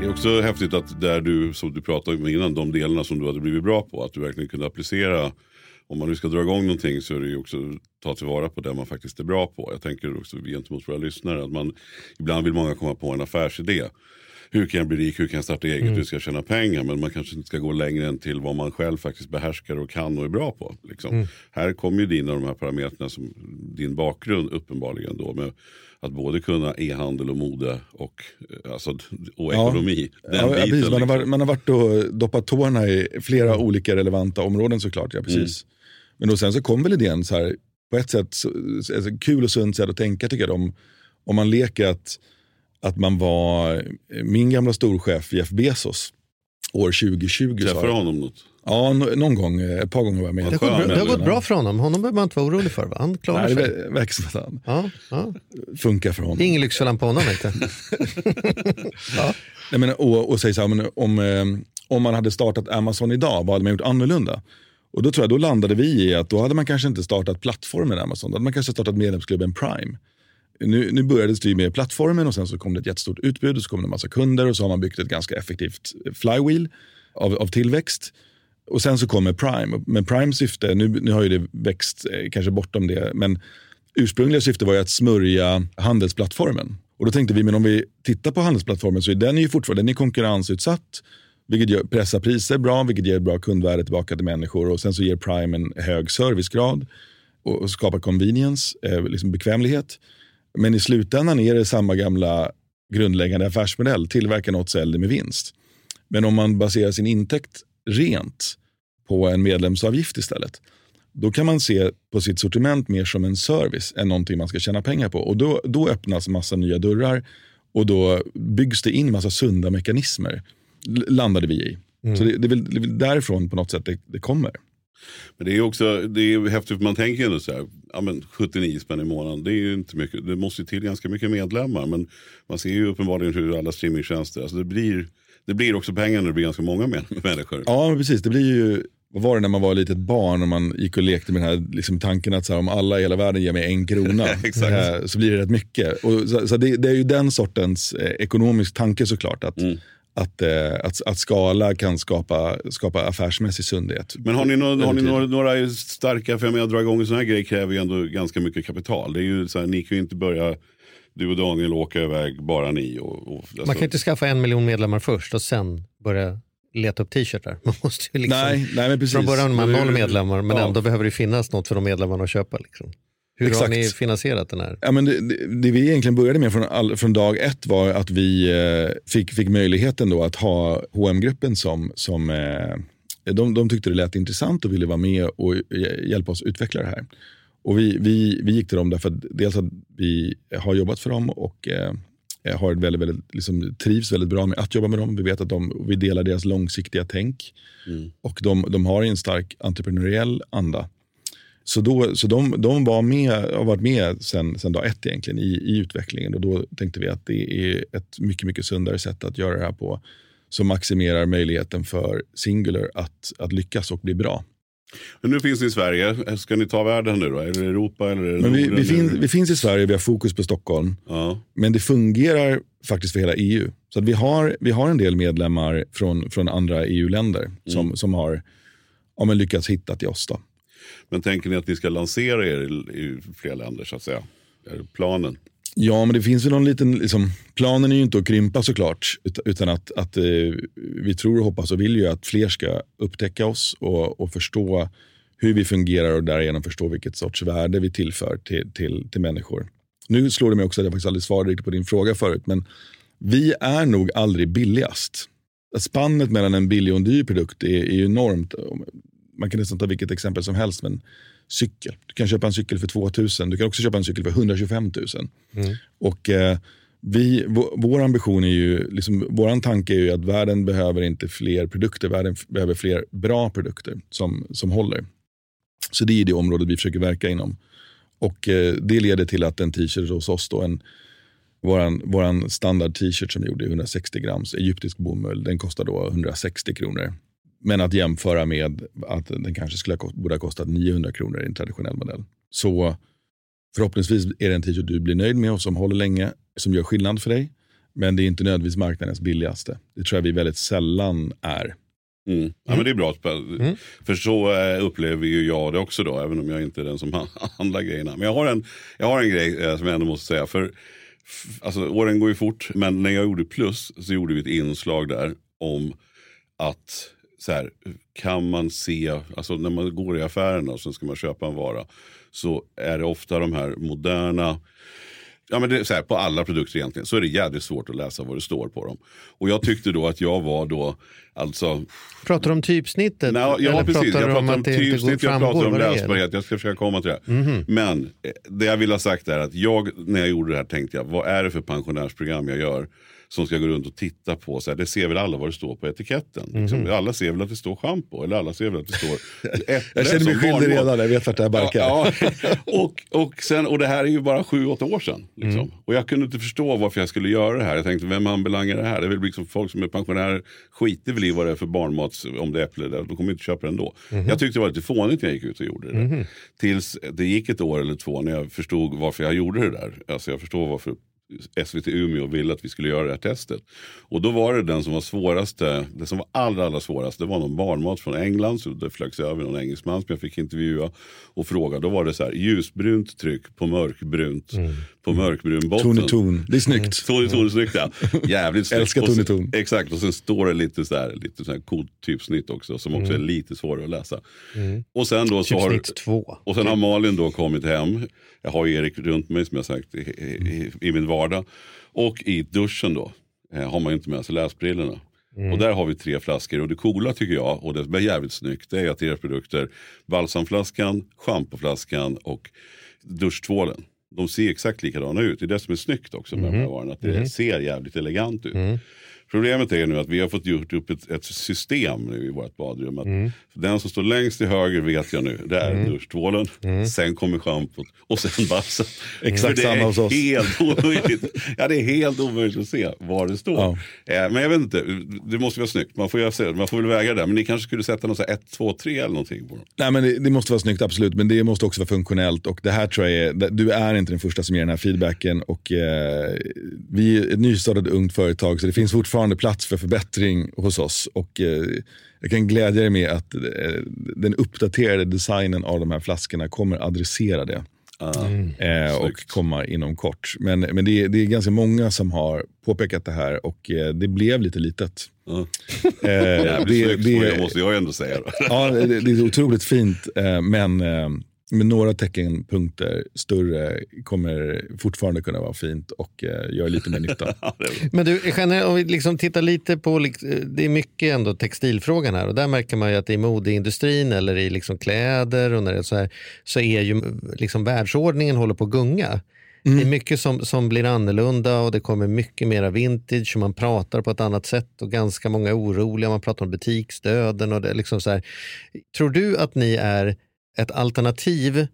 Det är också häftigt att där du, som du pratade om innan, de delarna som du hade blivit bra på, att du verkligen kunde applicera. Om man nu ska dra igång någonting så är det ju också ta tillvara på det man faktiskt är bra på. Jag tänker också gentemot våra lyssnare att man, ibland vill många komma på en affärsidé. Hur kan jag bli rik, hur kan jag starta eget, hur ska jag tjäna pengar? Men man kanske inte ska gå längre än till vad man själv faktiskt behärskar och kan och är bra på. Liksom. Här kommer ju dina de här parametrarna som din bakgrund uppenbarligen då med att både kunna e-handel och mode och, eh, alltså, och Ja. ekonomi. Den Ja, ja, biten, precis. Man, har liksom. varit, man har varit och doppat tårna i flera olika relevanta områden såklart. Ja, precis. Men då sen så kom väl idén så här, på ett sätt, så, alltså, kul och sunt sätt att tänka tycker jag. Om, om man leker att, att man var min gamla storchef Jeff Bezos år 2020. sa Träffar du honom något? Ja, någon gång, eh, ett par gånger var jag med. Det gått det har gått Ja. bra för honom. Honom behöver man inte vara orolig för. Va? Han klarar Nej, det sig. ver- verkar som att han Ja, ja. funkar för honom. Det ingen Lyxfällan på honom inte. Nej, men, och, och säg så här, men om, eh, om man hade startat Amazon idag, vad hade man gjort annorlunda? Och då tror jag, då landade vi i att då hade man kanske inte startat plattformen Amazon, då hade man kanske startat medlemsklubben Prime. Nu, nu började det med plattformen och sen så kom det ett jättestort utbud och så kom det en massa kunder och så har man byggt ett ganska effektivt flywheel av, av tillväxt. Och sen så kommer Prime. Men Primes syfte, nu, nu har ju det växt eh, kanske bortom det, men ursprungliga syfte var ju att smörja handelsplattformen. Och då tänkte vi, men om vi tittar på handelsplattformen så är den ju fortfarande den är konkurrensutsatt. Vilket gör, pressar priser bra, vilket ger bra kundvärde tillbaka till människor. Och sen så ger Prime en hög servicegrad och, och skapar convenience, eh, liksom bekvämlighet. Men i slutändan är det samma gamla grundläggande affärsmodell. Tillverka något, sälj det med vinst. Men om man baserar sin intäkt rent på en medlemsavgift istället. Då kan man se på sitt sortiment mer som en service än någonting man ska tjäna pengar på. Och då, då öppnas massa nya dörrar och då byggs det in massa sunda mekanismer. L- landade vi i. Så det, det, är väl, det är väl därifrån på något sätt det, det kommer. Men det är också det är häftigt, för man tänker ändå så här, ja, men 79 spänn i månaden, det är ju inte mycket. Det måste ju till ganska mycket medlemmar. Men man ser ju uppenbarligen hur alla streamingtjänster, alltså det blir, det blir också pengar när det blir ganska många människor. Ja, precis. Det blir ju, vad var det när man var litet barn och man gick och lekte med den här liksom, tanken att så här, om alla i hela världen ger mig en krona Exakt. eh, så blir det rätt mycket. Och, så så det, det är ju den sortens eh, ekonomisk tanke såklart. Att, att, eh, att, att skala kan skapa, skapa affärsmässig sundhet. Men har ni, nå- har ni några, några starka, för jag menar, att dra igång en sån här grej kräver ju ändå ganska mycket kapital. Det är ju så här, ni kan ju inte börja, du och Daniel åka iväg, bara ni. Och, och, alltså, Man kan inte skaffa en miljon medlemmar först och sen börja leta upp t-shirtar. Man måste ju liksom, Nej, nej, men precis. Från början man noll medlemmar men ja. ändå behöver det finnas något för de medlemmarna att köpa. Liksom. Hur Exakt. har ni finansierat den här? Ja, men det, det, det vi egentligen började med från, all, från dag ett var att vi eh, fick, fick möjligheten då att ha hm gruppen som, som eh, de, de tyckte det lät intressant och ville vara med och hj- hjälpa oss utveckla det här. Och vi, vi, vi gick till dem därför att dels att vi har jobbat för dem och eh, har ett väldigt, väldigt, liksom, trivs väldigt bra med att jobba med dem. Vi vet att de, vi delar deras långsiktiga tänk och de, de har en stark entreprenöriell anda. Så, då, så de, de var med, har varit med sen, sen dag ett egentligen i, i utvecklingen och då tänkte vi att det är ett mycket, mycket sundare sätt att göra det här på som maximerar möjligheten för Singular att, att lyckas och bli bra. Men nu finns ni i Sverige. Ska ni ta världen nu då? Är det Europa eller är det Men vi, vi, fin, Eller- vi finns i Sverige, vi har fokus på Stockholm. Ja. Men det fungerar faktiskt för hela EU. Så vi, har, vi har en del medlemmar från, från andra EU-länder som, Mm. som har ja, men lyckats hitta till oss. Då. Men tänker ni att ni ska lansera er i, i fler länder så att säga? Är det planen? Ja, men det finns ju någon liten, liksom, planen är ju inte att krympa såklart. Utan att, att eh, vi tror och hoppas och vill ju att fler ska upptäcka oss och, och förstå hur vi fungerar och därigenom förstå vilket sorts värde vi tillför till, till, till människor. Nu slår det mig också att jag faktiskt aldrig svarade riktigt på din fråga förut, men vi är nog aldrig billigast. Spannet mellan en billig och en dyr produkt är, är ju enormt. Man kan nästan ta vilket exempel som helst, men cykel. Du kan köpa en cykel för 2000, du kan också köpa en cykel för 125 000. Och eh, vi, vår, vår ambition är ju, liksom, våran tanke är ju att världen behöver inte fler produkter, världen behöver fler bra produkter som, som håller. Så det är det området vi försöker verka inom. Och eh, det leder till att en t-shirt hos oss, då, en, våran, våran standard t-shirt som vi gjorde, 160 grams egyptisk bomull, den kostar då 160 kronor. Men att jämföra med att den kanske skulle ha, kost- borde ha kostat 900 kronor i en traditionell modell. Så förhoppningsvis är det en t-shirt du blir nöjd med och som håller länge, som gör skillnad för dig. Men det är inte nödvändigtvis marknadens billigaste. Det tror jag vi väldigt sällan är. Mm. Ja, men det är bra. För så eh, upplever ju jag det också då, även om jag inte är den som handlar grejerna. Men jag har en, jag har en grej eh, som jag ändå måste säga. För alltså, Åren går ju fort, men när jag gjorde Plus så gjorde vi ett inslag där om att så här, kan man se, alltså när man går i affärerna och så ska man köpa en vara så är det ofta de här moderna Ja, men det så här, på alla produkter egentligen så är det jävligt svårt att läsa vad det står på dem. Och jag tyckte då att jag var då, alltså... Pratar du om typsnittet? Nej, ja, precis. pratar Jag pratar om typsnitt, jag pratar om läsbarhet. Jag ska försöka komma till det. Mhm. Men eh, det jag vill ha sagt är att jag, när jag gjorde det här tänkte jag, vad är det för pensionärsprogram jag gör? Som ska gå runt och titta på, så här, det ser väl alla vad det står på etiketten. Liksom. Mhm. Alla ser väl att det står schampo, eller alla ser väl att det står äpple Jag känner mig skyldig redan, jag vet vart det här barkar. Ja, ja. Och, och, sen, och det här är ju bara sju, åtta år sedan. Liksom. Och jag kunde inte förstå varför jag skulle göra det här. Jag tänkte, vem anbelangar det här? Det är väl liksom folk som är pensionärer skiter väl i vad det är för barnmat, om det är äpple, de kommer inte köpa det ändå. Jag tyckte det var lite fånigt när jag gick ut och gjorde det. där. Tills det gick ett år eller två när jag förstod varför jag gjorde det där. Alltså jag förstår varför SVT Umeå ville att vi skulle göra det här testet. Och då var det den som var svåraste, det som var allra, allra svårast, det var någon barnmat från England. Så det flögs över någon engelsman som jag fick intervjua och fråga. Då var det så här ljusbrunt tryck på mörkbrunt, på mörkbrun botten. Ton i ton, det är snyggt. Ton i ton är snyggt ja. Jävligt snyggt. Älskar Och ton. Exakt, och sen står det lite så här, lite så här coolt typsnitt också som också är lite svårare att läsa. Och sen då så har, Typsnitt två. och sen har Malin då kommit hem. Jag har ju Erik runt mig som jag sagt i, i, i min vardag. Och i duschen då eh, har man ju inte med sig läsbrillorna. Och där har vi tre flaskor och det coola tycker jag och det är jävligt snyggt det är att deras produkter balsamflaskan, schampoflaskan och duschtvålen. De ser exakt likadana ut. Det är det som är snyggt också med de här varorna. Att det ser jävligt elegant ut. Problemet är nu att vi har fått gjort upp ett, ett system nu i vårt badrum. Att Den som står längst till höger vet jag nu, det är duschtvålen. Sen kommer schampot och sen balsam. Exakt För det samma hos är oss. helt omöjligt. ja, det är helt omöjligt att se var det står. Eh, men jag vet inte, det måste vara snyggt. Man får, se, man får väl väga det där. Men ni kanske skulle sätta något så här 1, 2, 3 eller någonting på dem. Nej, men det, det måste vara snyggt, absolut. Men det måste också vara funktionellt. Och det här tror jag är, du är inte den första som ger den här feedbacken. Och, eh, vi är ett nystartat ungt företag, så det finns fortfarande plats för förbättring hos oss. Och, eh, jag kan glädja er med att eh, den uppdaterade designen av de här flaskorna kommer adressera det. eh, och komma inom kort. Men, men det, är, det är ganska många som har påpekat det här och eh, det blev lite litet. Eh, Jävligt det, snyggt, det, måste jag ändå säga. Ja, det, det är otroligt fint, eh, men med några teckenpunkter större kommer fortfarande kunna vara fint och eh, göra lite mer nytta. Men du, om vi liksom tittar lite på, det är mycket ändå textilfrågan här och där märker man ju att i modeindustrin eller i liksom kläder och när det är så här så är ju liksom världsordningen håller på att gunga. Det är mycket som, som blir annorlunda och det kommer mycket mera vintage och man pratar på ett annat sätt och ganska många är oroliga. Man pratar om butiksdöden och det liksom så här. Tror du att ni är ett alternativ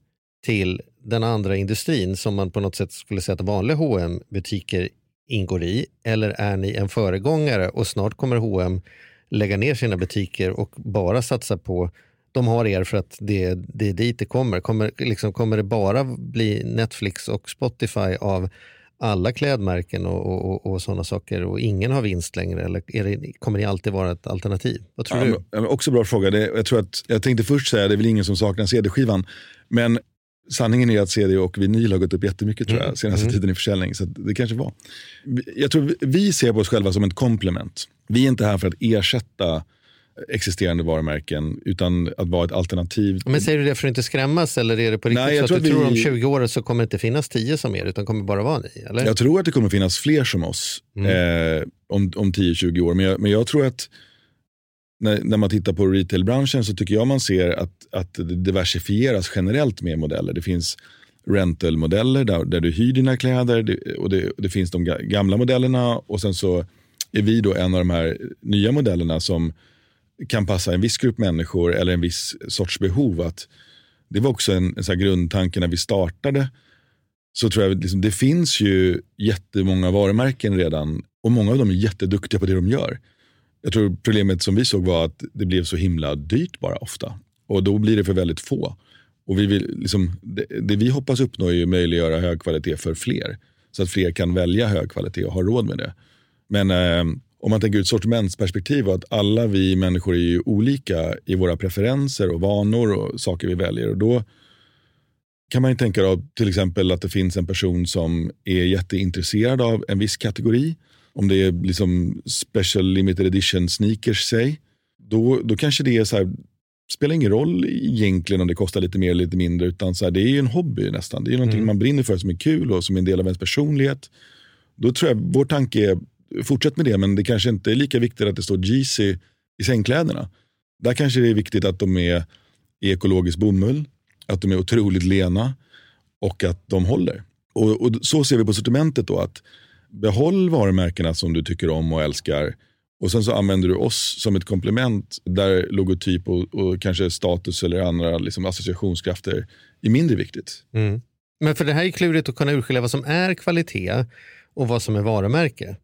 till den andra industrin som man på något sätt skulle säga att vanliga hm butiker ingår i? Eller är ni en föregångare och snart kommer H&M lägga ner sina butiker och bara satsa på de har er för att det, det är dit det kommer. Kommer, liksom, kommer det bara bli Netflix och Spotify av alla klädmärken och, och, och, sådana saker och ingen har vinst längre? Eller det, kommer det alltid vara ett alternativ? Vad tror Ja, du? också bra fråga. Det, jag, tror att, jag tänkte först säga, det är väl ingen som saknar CD-skivan. Men sanningen är att CD och vinyl har gått upp jättemycket tror jag, senaste tiden i försäljning. Så att det kanske var. Jag tror vi- vi ser på oss själva som ett komplement. Vi är inte här för att ersätta existerande varumärken, utan att vara ett alternativ. Men säger du det för att inte skrämmas eller är det på riktigt Nej, jag så att tror du att tror om vi- 20 år så kommer det inte finnas 10 som er utan kommer bara vara ni? Eller? Jag tror att det kommer finnas fler som oss eh, om, om 10-20 år. Men jag, men jag tror att när, när man tittar på retailbranschen så tycker jag man ser att, att det diversifieras generellt med modeller. Det finns rentalmodeller där, där du hyr dina kläder det, och det, det finns de ga- gamla modellerna och sen så är vi då en av de här nya modellerna som kan passa en viss grupp människor eller en viss sorts behov. Att det var också en, en sån här grundtanke när vi startade så tror jag liksom, det finns ju jättemånga varumärken redan och många av dem är jätteduktiga på det de gör. Jag tror problemet som vi såg var att det blev så himla dyrt bara ofta och då blir det för väldigt få. Och vi vill, liksom, det, det vi hoppas uppnå är ju möjliggöra hög kvalitet för fler så att fler kan välja hög kvalitet och ha råd med det. Men eh, om man tänker ur ett sortimentsperspektiv och att alla vi människor är ju olika i våra preferenser och vanor och saker vi väljer och då kan man ju tänka då, till exempel att det finns en person som är jätteintresserad av en viss kategori. Om det är liksom special limited edition sneakers, säg. Då, då kanske det är så här, spelar ingen roll egentligen om det kostar lite mer eller lite mindre. Utan så här, det är ju en hobby nästan. Det är ju någonting man brinner för som är kul och som är en del av ens personlighet. Då tror jag vår tanke är, fortsätt med det, men det kanske inte är lika viktigt att det står GC i sängkläderna. Där kanske det är viktigt att de är i ekologisk bomull, att de är otroligt lena och att de håller. Och, och så ser vi på sortimentet då att behåll varumärkena som du tycker om och älskar och sen så använder du oss som ett komplement där logotyp och, och kanske status eller andra liksom associationskrafter är mindre viktigt. Mm. Men för det här är klurigt att kunna urskilja vad som är kvalitet och vad som är varumärke.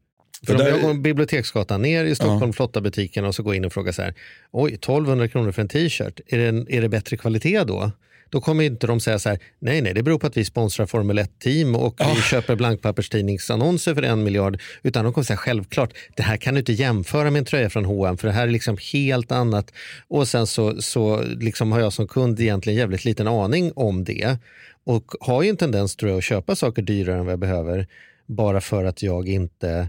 För För om där- jag går Biblioteksgatan ner i Stockholm, flotta butiken och så går in och frågar så här, oj 1200 kronor för en t-shirt, är det, en- är det bättre kvalitet då? Då kommer inte de säga så här, nej nej det beror på att vi sponsrar Formel 1-team och vi köper blankpapperstidningsannonser för en miljard. Utan de kommer säga självklart, det här kan du inte jämföra med en tröja från H&M för det här är liksom helt annat. Och sen så, så liksom har jag som kund egentligen jävligt liten aning om det. Och har ju en tendens tror jag att köpa saker dyrare än vad jag behöver bara för att jag inte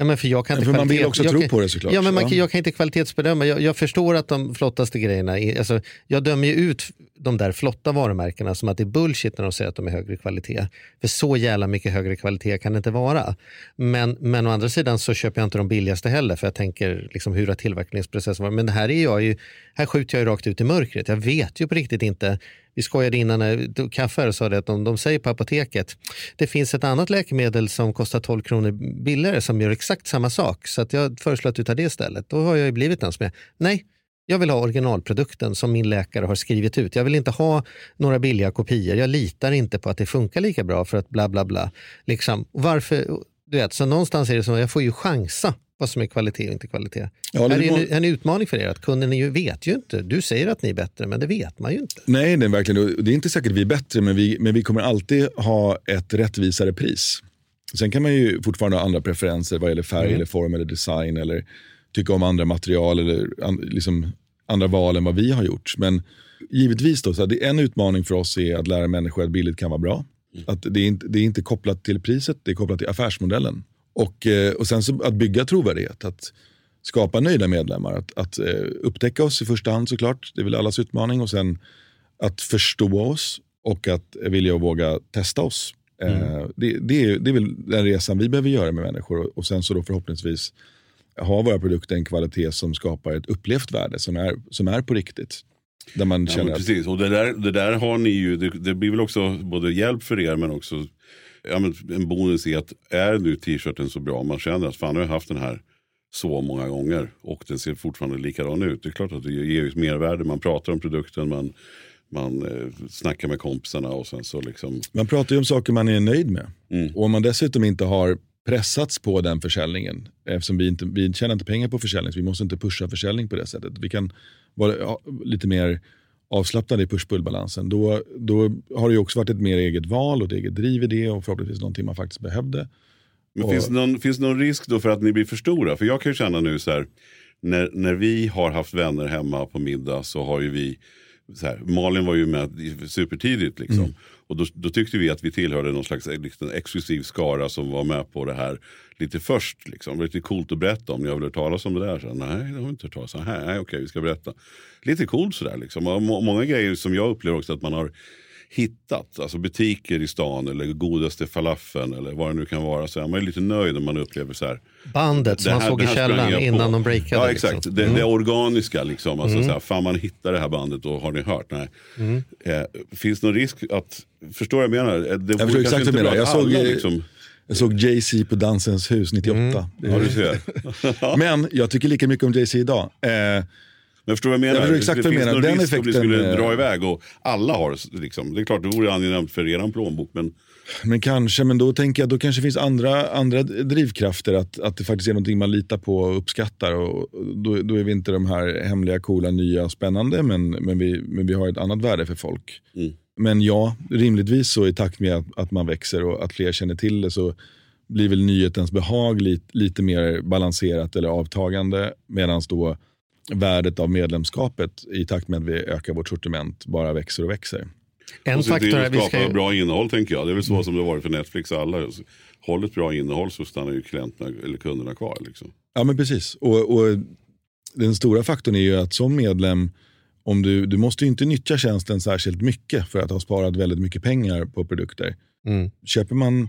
Ja, men för jag kan inte för man vill också jag tro kan, på det såklart. Ja, men man, Ja. jag kan inte kvalitetsbedöma. Jag, jag förstår att de flottaste grejerna, är, alltså, jag dömer ju ut de där flotta varumärkena som att det är bullshit när de säger att de är högre kvalitet. För så jävla mycket högre kvalitet kan det inte vara. Men, men å andra sidan så köper jag inte de billigaste heller för jag tänker liksom, hur har tillverkningsprocessen varit. Men här, är jag ju, här skjuter jag ju rakt ut i mörkret. Jag vet ju på riktigt inte vi skojade innan när kaffe sa det att de, de säger på apoteket det finns ett annat läkemedel som kostar 12 kronor billigare som gör exakt samma sak. Så att jag föreslår att du tar det istället. Då har jag ju blivit den som är, nej, jag vill ha originalprodukten som min läkare har skrivit ut. Jag vill inte ha några billiga kopior. Jag litar inte på att det funkar lika bra för att bla bla bla. Liksom, varför? Du vet, så någonstans är det som att jag får ju chansa vad som är kvalitet och inte kvalitet. Ja, det är en, en utmaning för er att kunden ju, vet ju inte. Du säger att ni är bättre men det vet man ju inte. Nej, det är verkligen. Det är inte säkert att vi är bättre, men vi, men vi kommer alltid ha ett rättvisare pris. Sen kan man ju fortfarande ha andra preferenser vad gäller färg, Mm. eller form eller design eller tycka om andra material eller an, liksom andra val än vad vi har gjort. Men givetvis då, så det, en utmaning för oss är att lära människor att billigt kan vara bra. Att det, är inte, det är inte kopplat till priset, det är kopplat till affärsmodellen. Och, eh, och sen så att bygga trovärdighet, att skapa nöjda medlemmar. Att, att eh, upptäcka oss i första hand såklart, det är väl allas utmaning. Och sen att förstå oss och att vilja och våga testa oss. Eh, det, det, är, det är väl den resan vi behöver göra med människor. Och, sen så då förhoppningsvis ha våra produkter en kvalitet som skapar ett upplevt värde som är, som är på riktigt. Där man Ja, känner att precis, och det där, det där har ni ju, det, det blir väl också både hjälp för er men också ja, en bonus i att är nu t-shirten så bra, man känner att fan nu har jag haft den här så många gånger och den ser fortfarande likadan ut. Det är klart att det ger ett mervärde, man pratar om produkten, man, man eh, snackar med kompisarna och sen så liksom. Man pratar ju om saker man är nöjd med. Mm. Och om man dessutom inte har pressats på den försäljningen, eftersom vi, inte, vi tjänar inte pengar på försäljning, så vi måste inte pusha försäljning på det sättet. Vi kan vara ja, lite mer avslappnade i push-pull-balansen. Då, då har det ju också varit ett mer eget val och ett eget driv i det och förhoppningsvis någonting man faktiskt behövde. Men Och- finns, det någon, finns det någon risk då för att ni blir för stora? För jag kan ju känna nu så här, när, när vi har haft vänner hemma på middag så har ju vi, så här, Malin var ju med supertidigt liksom. Mm. Och då, då tyckte vi att vi tillhörde någon slags liksom, exklusiv skara som var med på det här lite först. Liksom. Det var lite coolt att berätta om. Ni har väl hört talas om det där? Så, Nej, det har vi inte hört talas om. Nej, nej, okej, vi ska berätta. Lite coolt sådär. Liksom. Och må, många grejer som jag upplever också att man har hittat. Alltså butiker i stan eller godaste falafeln eller vad det nu kan vara. Så är man är lite nöjd om man upplever så här. Bandet som man såg i källaren innan på. de breakade. Ja exakt, liksom. det, Mm. det organiska liksom. Alltså, Mm. så här, fan man hittar det här bandet och har ni hört? Nej. Mm. Eh, finns det någon risk att, förstår vad jag menar? Eh, Det Jag förstår exakt vad du menar. Jag såg, alla, eh, liksom, jag såg Jay-Z på Dansens hus 98. Ja, du ser. Men jag tycker lika mycket om Jay-Z idag. Eh, jag förstår vad jag menar. Jag exakt det vad finns menar. Den risk att det effekten, skulle dra iväg och alla har liksom. Det är klart det vore angenämt för er plånbok men Men kanske, men då tänker jag då kanske finns andra, andra drivkrafter. Att, att det faktiskt är någonting man litar på och uppskattar. Och då, då är vi inte de här hemliga, coola, nya, spännande. Men, men, vi, men vi har ett annat värde för folk. Mm. Men ja, rimligtvis så i takt med att, att man växer och att fler känner till det så blir väl nyhetens behag lite, lite mer balanserat eller avtagande. Medan då värdet av medlemskapet i takt med att vi ökar vårt sortiment bara växer och växer. En Och faktor är att vi skapa ska bra innehåll tänker jag. Det är väl så som det har varit för Netflix alla. Håll ett bra innehåll så stannar ju klienterna eller kunderna kvar. Liksom. Ja men precis. Och, och den stora faktorn är ju att som medlem, om du, du måste ju inte nyttja tjänsten särskilt mycket för att ha sparat väldigt mycket pengar på produkter. Mm. Köper man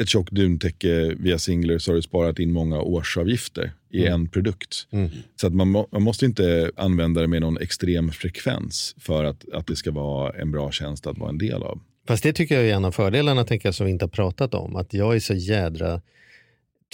ett tjockt duntäcke via Singler så har du sparat in många årsavgifter i Mm. en produkt. Mm. Så att man, må- man måste inte använda det med någon extrem frekvens för att, att det ska vara en bra tjänst att vara en del av. Fast det tycker jag är en av fördelarna tänker jag, som vi inte har pratat om. Att jag är så jädra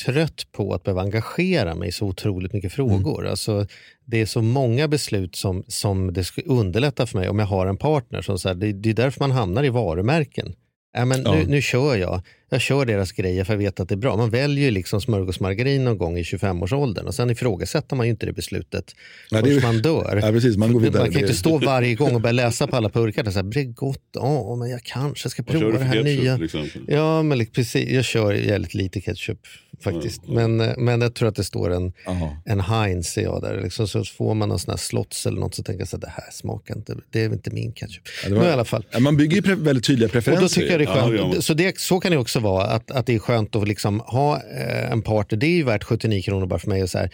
trött på att behöva engagera mig i så otroligt mycket frågor. Alltså, det är så många beslut som, som det skulle underlätta för mig om jag har en partner. Som så här, det, det är därför man hamnar i varumärken. Äh, men Ja. nu, nu kör jag. Jag kör deras grejer för jag vet att det är bra. Man väljer ju liksom smörgåsmargarin någon gång i 25-årsåldern och sen ifrågasätter man ju inte det beslutet Nej, det är- förrän man dör. Ja, precis, man går vidare. Man kan ju inte stå varje gång och börja läsa på alla burkar. Så här, Bregott, ja men jag kanske ska prova det här ketchup nya. exempel? Ja, men precis. Jag kör jävligt lite ketchup faktiskt. Men, eh, men jag tror att det står en, Aha. en Heinz ser jag där. Liksom, så får man någon sån här slots eller något så tänker jag så här, det här smakar inte, det är inte min ketchup. Ja, var- Men i alla fall. Ja, man bygger ju väldigt tydliga Och preferenser. då tycker jag det är Ja, skönt. gör man. så, det, så kan det också vara, att, att det är skönt att liksom ha eh, en partner. Det är ju värt 79 kronor bara för mig. Och så här,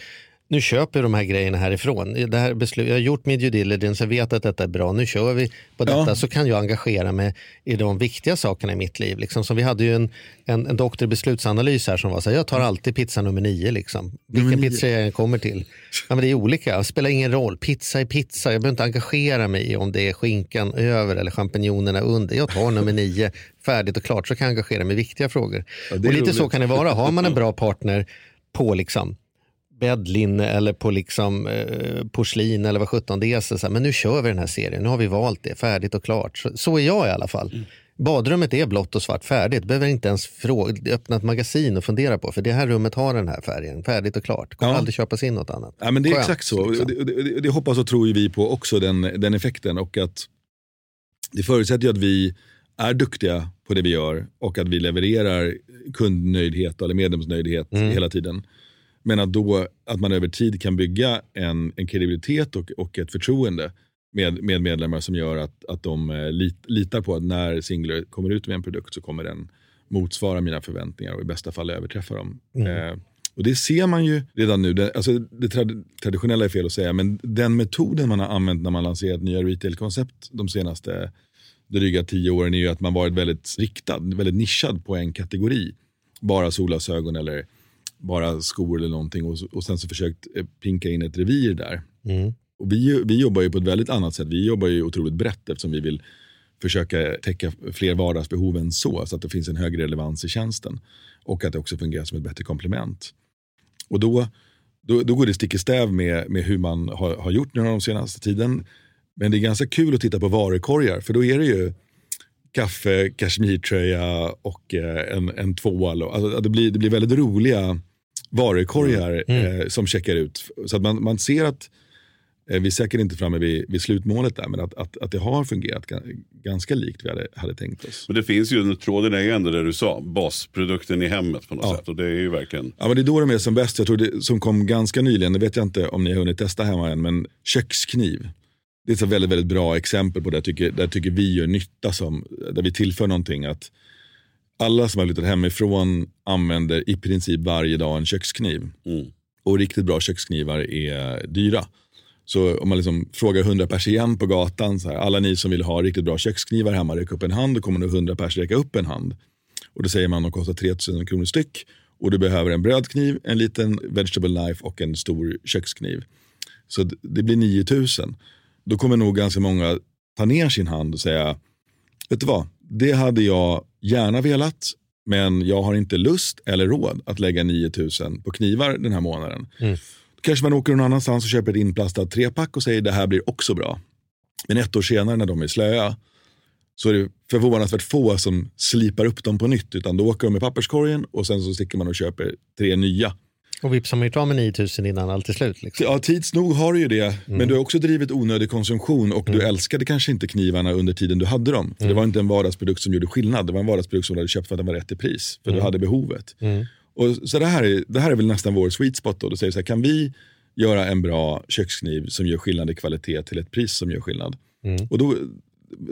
nu köper de här grejerna härifrån. Det här beslut, jag har gjort min due diligence, jag vet att detta är bra. Nu kör vi på detta. Ja. Så kan jag engagera mig i de viktiga sakerna i mitt liv. Liksom, som vi hade ju en, en, en doktor i beslutsanalys här som var så här, jag tar alltid pizza nummer nio. Liksom. Vilken Nummer pizza jag än kommer till. Ja, men det är olika, det spelar ingen roll. Pizza är pizza, jag behöver inte engagera mig i om det är skinkan över eller champinjonerna under. Jag tar nummer nio, färdigt och klart, så kan jag engagera mig i viktiga frågor. Ja, och lite så roligt. kan det vara. Har man en bra partner på liksom bäddlinne eller på liksom, eh, porslin eller vad sjutton det är. Så, så men nu kör vi den här serien, nu har vi valt det, färdigt och klart. Så, så är jag i alla fall. Badrummet är blått och svart, färdigt. Behöver inte ens fråga, öppna ett magasin och fundera på, för det här rummet har den här färgen, färdigt och klart. Kommer Ja. aldrig köpas in något annat. Ja, men det är Skönt, exakt så. liksom. Det, det, det hoppas och tror vi på också, den, den effekten. Och att det förutsätter ju att vi är duktiga på det vi gör och att vi levererar kundnöjdhet eller medlemsnöjdhet Mm. hela tiden. Men att, då, att man över tid kan bygga en, en kredibilitet och, och ett förtroende med, med medlemmar som gör att, att de eh, lit, litar på att när Singler kommer ut med en produkt så kommer den motsvara mina förväntningar och i bästa fall överträffa dem. Mm. Eh, och det ser man ju redan nu. Det, alltså det trad traditionella är fel att säga, men den metoden man har använt när man lanserat nya retailkoncept de senaste dryga tio åren är ju att man varit väldigt riktad, väldigt nischad på en kategori. Bara solglasögon eller bara skor eller någonting och, och sen så försökt eh, pinka in ett revir där. Mm. Och vi, vi jobbar ju på ett väldigt annat sätt. Vi jobbar ju otroligt brett eftersom vi vill försöka täcka fler vardagsbehov än så. Så att det finns en högre relevans i tjänsten. Och att det också fungerar som ett bättre komplement. Och då, då, då går det stick i stäv med, med hur man har, har gjort nu de senaste tiden. Men det är ganska kul att titta på varukorgar. För då är det ju kaffe, kashmirtröja och eh, en, en tvål. Alltså, det, blir, det blir väldigt roliga varukorgar Mm. eh, som checkar ut. Så att man, man ser att Eh, Vi är säkert inte framme vid, vid slutmålet där, men att, att, att det har fungerat ga- ganska likt vi hade, hade tänkt oss. Men det finns ju, tråden är ju ändå det du sa, basprodukten i hemmet på något Ja. sätt. Och det är ju verkligen, Ja, men det är då de är som bäst. Jag tror det som kom ganska nyligen, det vet jag inte om ni har hunnit testa hemma än, men kökskniv. Det är ett väldigt, väldigt bra exempel på det tycker, där tycker vi gör nytta, som, där vi tillför någonting. att Alla som har flyttat hemifrån använder i princip varje dag en kökskniv. mm. Och riktigt bra köksknivar är dyra. Så om man liksom frågar 100 pers igen på gatan, så här, alla ni som vill ha riktigt bra köksknivar hemma, räck upp en hand, då kommer nog 100 pers räcka upp en hand. Och då säger man att de kostar 3000 kronor styck. Och du behöver en brödkniv, en liten vegetable knife och en stor kökskniv. Så det blir 9000. Då kommer nog ganska många ta ner sin hand och säga, vet du vad, det hade jag gärna velat, men jag har inte lust eller råd att lägga 9000 på knivar den här månaden. Mm. Då kanske man åker någon annanstans och köper ett inplastat trepack och säger det här blir också bra. Men ett år senare när de är slöa så är det förvånansvärt få som slipar upp dem på nytt. Utan då åker de i papperskorgen och sen så sticker man och köper tre nya. Och vips har man ju av med 9000 innan allt är slut. Liksom. Ja, tids nog har du ju det. Men du har också drivit onödig konsumtion och du älskade kanske inte knivarna under tiden du hade dem. För Det var inte en vardagsprodukt som gjorde skillnad. Det var en vardagsprodukt som du hade köpt för att den var rätt i pris. För du hade behovet. Och så det här, är, det här är väl nästan vår sweet spot. Då. Då säger så här, kan vi göra en bra kökskniv som gör skillnad i kvalitet till ett pris som gör skillnad? Och då,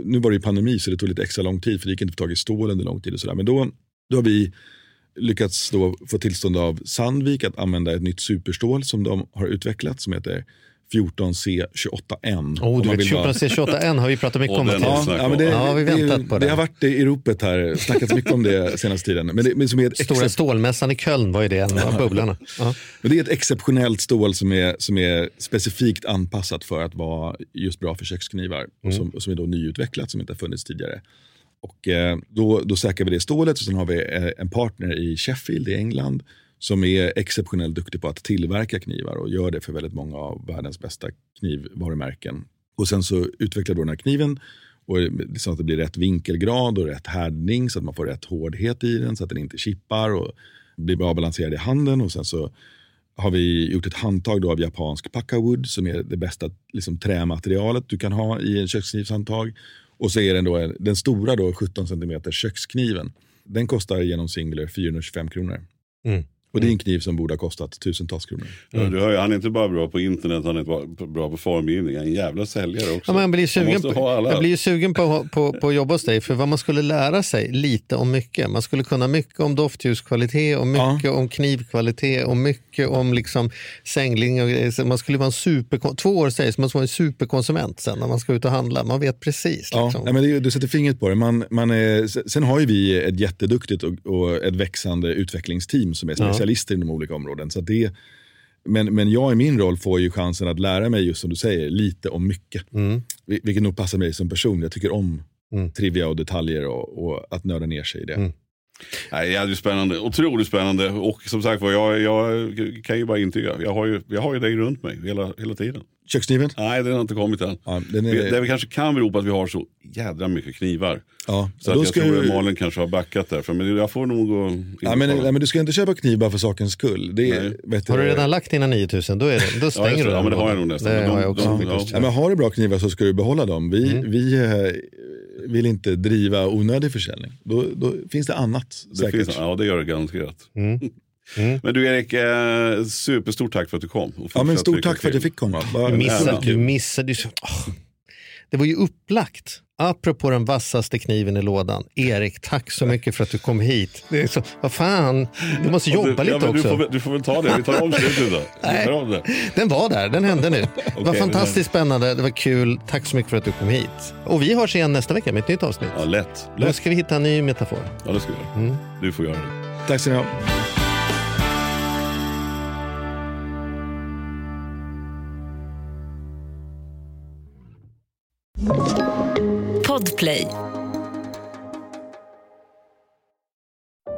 nu var det ju pandemi så det tog lite extra lång tid för det gick inte att få tag i stål under lång tid. och så där. Men då, då har vi lyckats då få tillstånd av Sandvik att använda ett nytt superstål som de har utvecklat som heter 14C28N. Oh, du vet, vill vara- 14C28N har vi pratat mycket om. Ja, ja, men det, Ja, vi det, väntat på det det. har varit i ropet här, snackats mycket om det senaste tiden. Men det, men som är ett Stora stålmässan i Köln var ju det, en av bubblarna. Ja. men det är ett exceptionellt stål som är, som är specifikt anpassat för att vara just bra för köksknivar. Och som, som är då nyutvecklat, som inte har funnits tidigare. Och, eh, då, då säkrar vi det stålet och sen har vi eh, en partner i Sheffield i England som är exceptionellt duktig på att tillverka knivar och gör det för väldigt många av världens bästa knivvarumärken. Och sen så utvecklar då den här kniven och eh, så att det blir rätt vinkelgrad och rätt härdning så att man får rätt hårdhet i den så att den inte chippar och blir bra balanserad i handen. Och sen så har vi gjort ett handtag då av japansk packawood som är det bästa liksom, trämaterialet du kan ha i en köksknivshandtag. Och så är den, då, den stora då, 17 cm kökskniven. Den kostar genom singler 425 kronor. Mm. Och det är en kniv som borde ha kostat tusentals kronor. Ja, du hör ju, han är inte bara bra på internet, han är inte bara bra på formgivning. Han är en jävla säljare också. Ja, men jag blir ju sugen, måste på, ha alla. jag blir ju sugen på, på, på att jobba hos dig, för vad man skulle lära sig lite om mycket. Man skulle kunna mycket om doftljuskvalitet, och mycket om knivkvalitet och mycket om liksom sängling. Och, man skulle vara en super, två år sägs man vara en superkonsument sen när man ska ut och handla. Man vet precis. Ja, Liksom. nej, men det, du sätter fingret på det. Man, man är, sen har ju vi ett jätteduktigt och, och ett växande utvecklingsteam som är specialister inom olika områden. Så det, men, men jag i min roll får ju chansen att lära mig, just som du säger, lite om mycket. Mm. Vil- Vilket nog passar mig som person. Jag tycker om trivia och detaljer och, och att nörda ner sig i det. Mm. Nej, det är ju spännande, otroligt spännande. Och som sagt var, jag, jag kan ju bara intyga. Jag har ju, jag har ju dig runt mig hela, hela tiden. Kökskniven? Nej, den har inte kommit än. Ja, den är, Det, det vi kanske kan bero på att vi har så jädra mycket knivar. ja, Så då att jag ska tror att Malin kanske har backat där. För, men jag får nog gå Ja, men, nej, men du ska inte köpa kniv bara för sakens skull. Det, är- vet Har du redan lagt dina 9000 då, är det, då stänger det. du Ja, den men det har jag nog nästan. Det Men har de- jag också. de- faktiskt. Ja, men har du bra knivar så ska du behålla dem. Vi, Mm. vi eh, vill inte driva onödig försäljning. Då, då finns det annat Det säkert. finns, ja, det gör det garanterat. Mm. Mm. Men du Erik, eh, superstort tack för att du kom. Ja, men stort tack för att jag fick komma. Du missade, du ju åh. Det var ju upplagt. Apropå den vassaste kniven i lådan. Erik, tack så mycket för att du kom hit. Det är så, vad fan, du måste jobba du, lite ja, men också. Du får, väl- du får väl ta det. Vi tar om slutet då. Nej. om det. Den var där, den hände nu. Det var fantastiskt spännande, det var kul. Tack så mycket för att du kom hit. Och vi hörs igen nästa vecka med ett nytt avsnitt. Ja, lätt. Då lätt. ska vi hitta en ny metafor. Ja, det ska vi göra. Mm. Du får göra det. Tack ska ni ha. Podplay.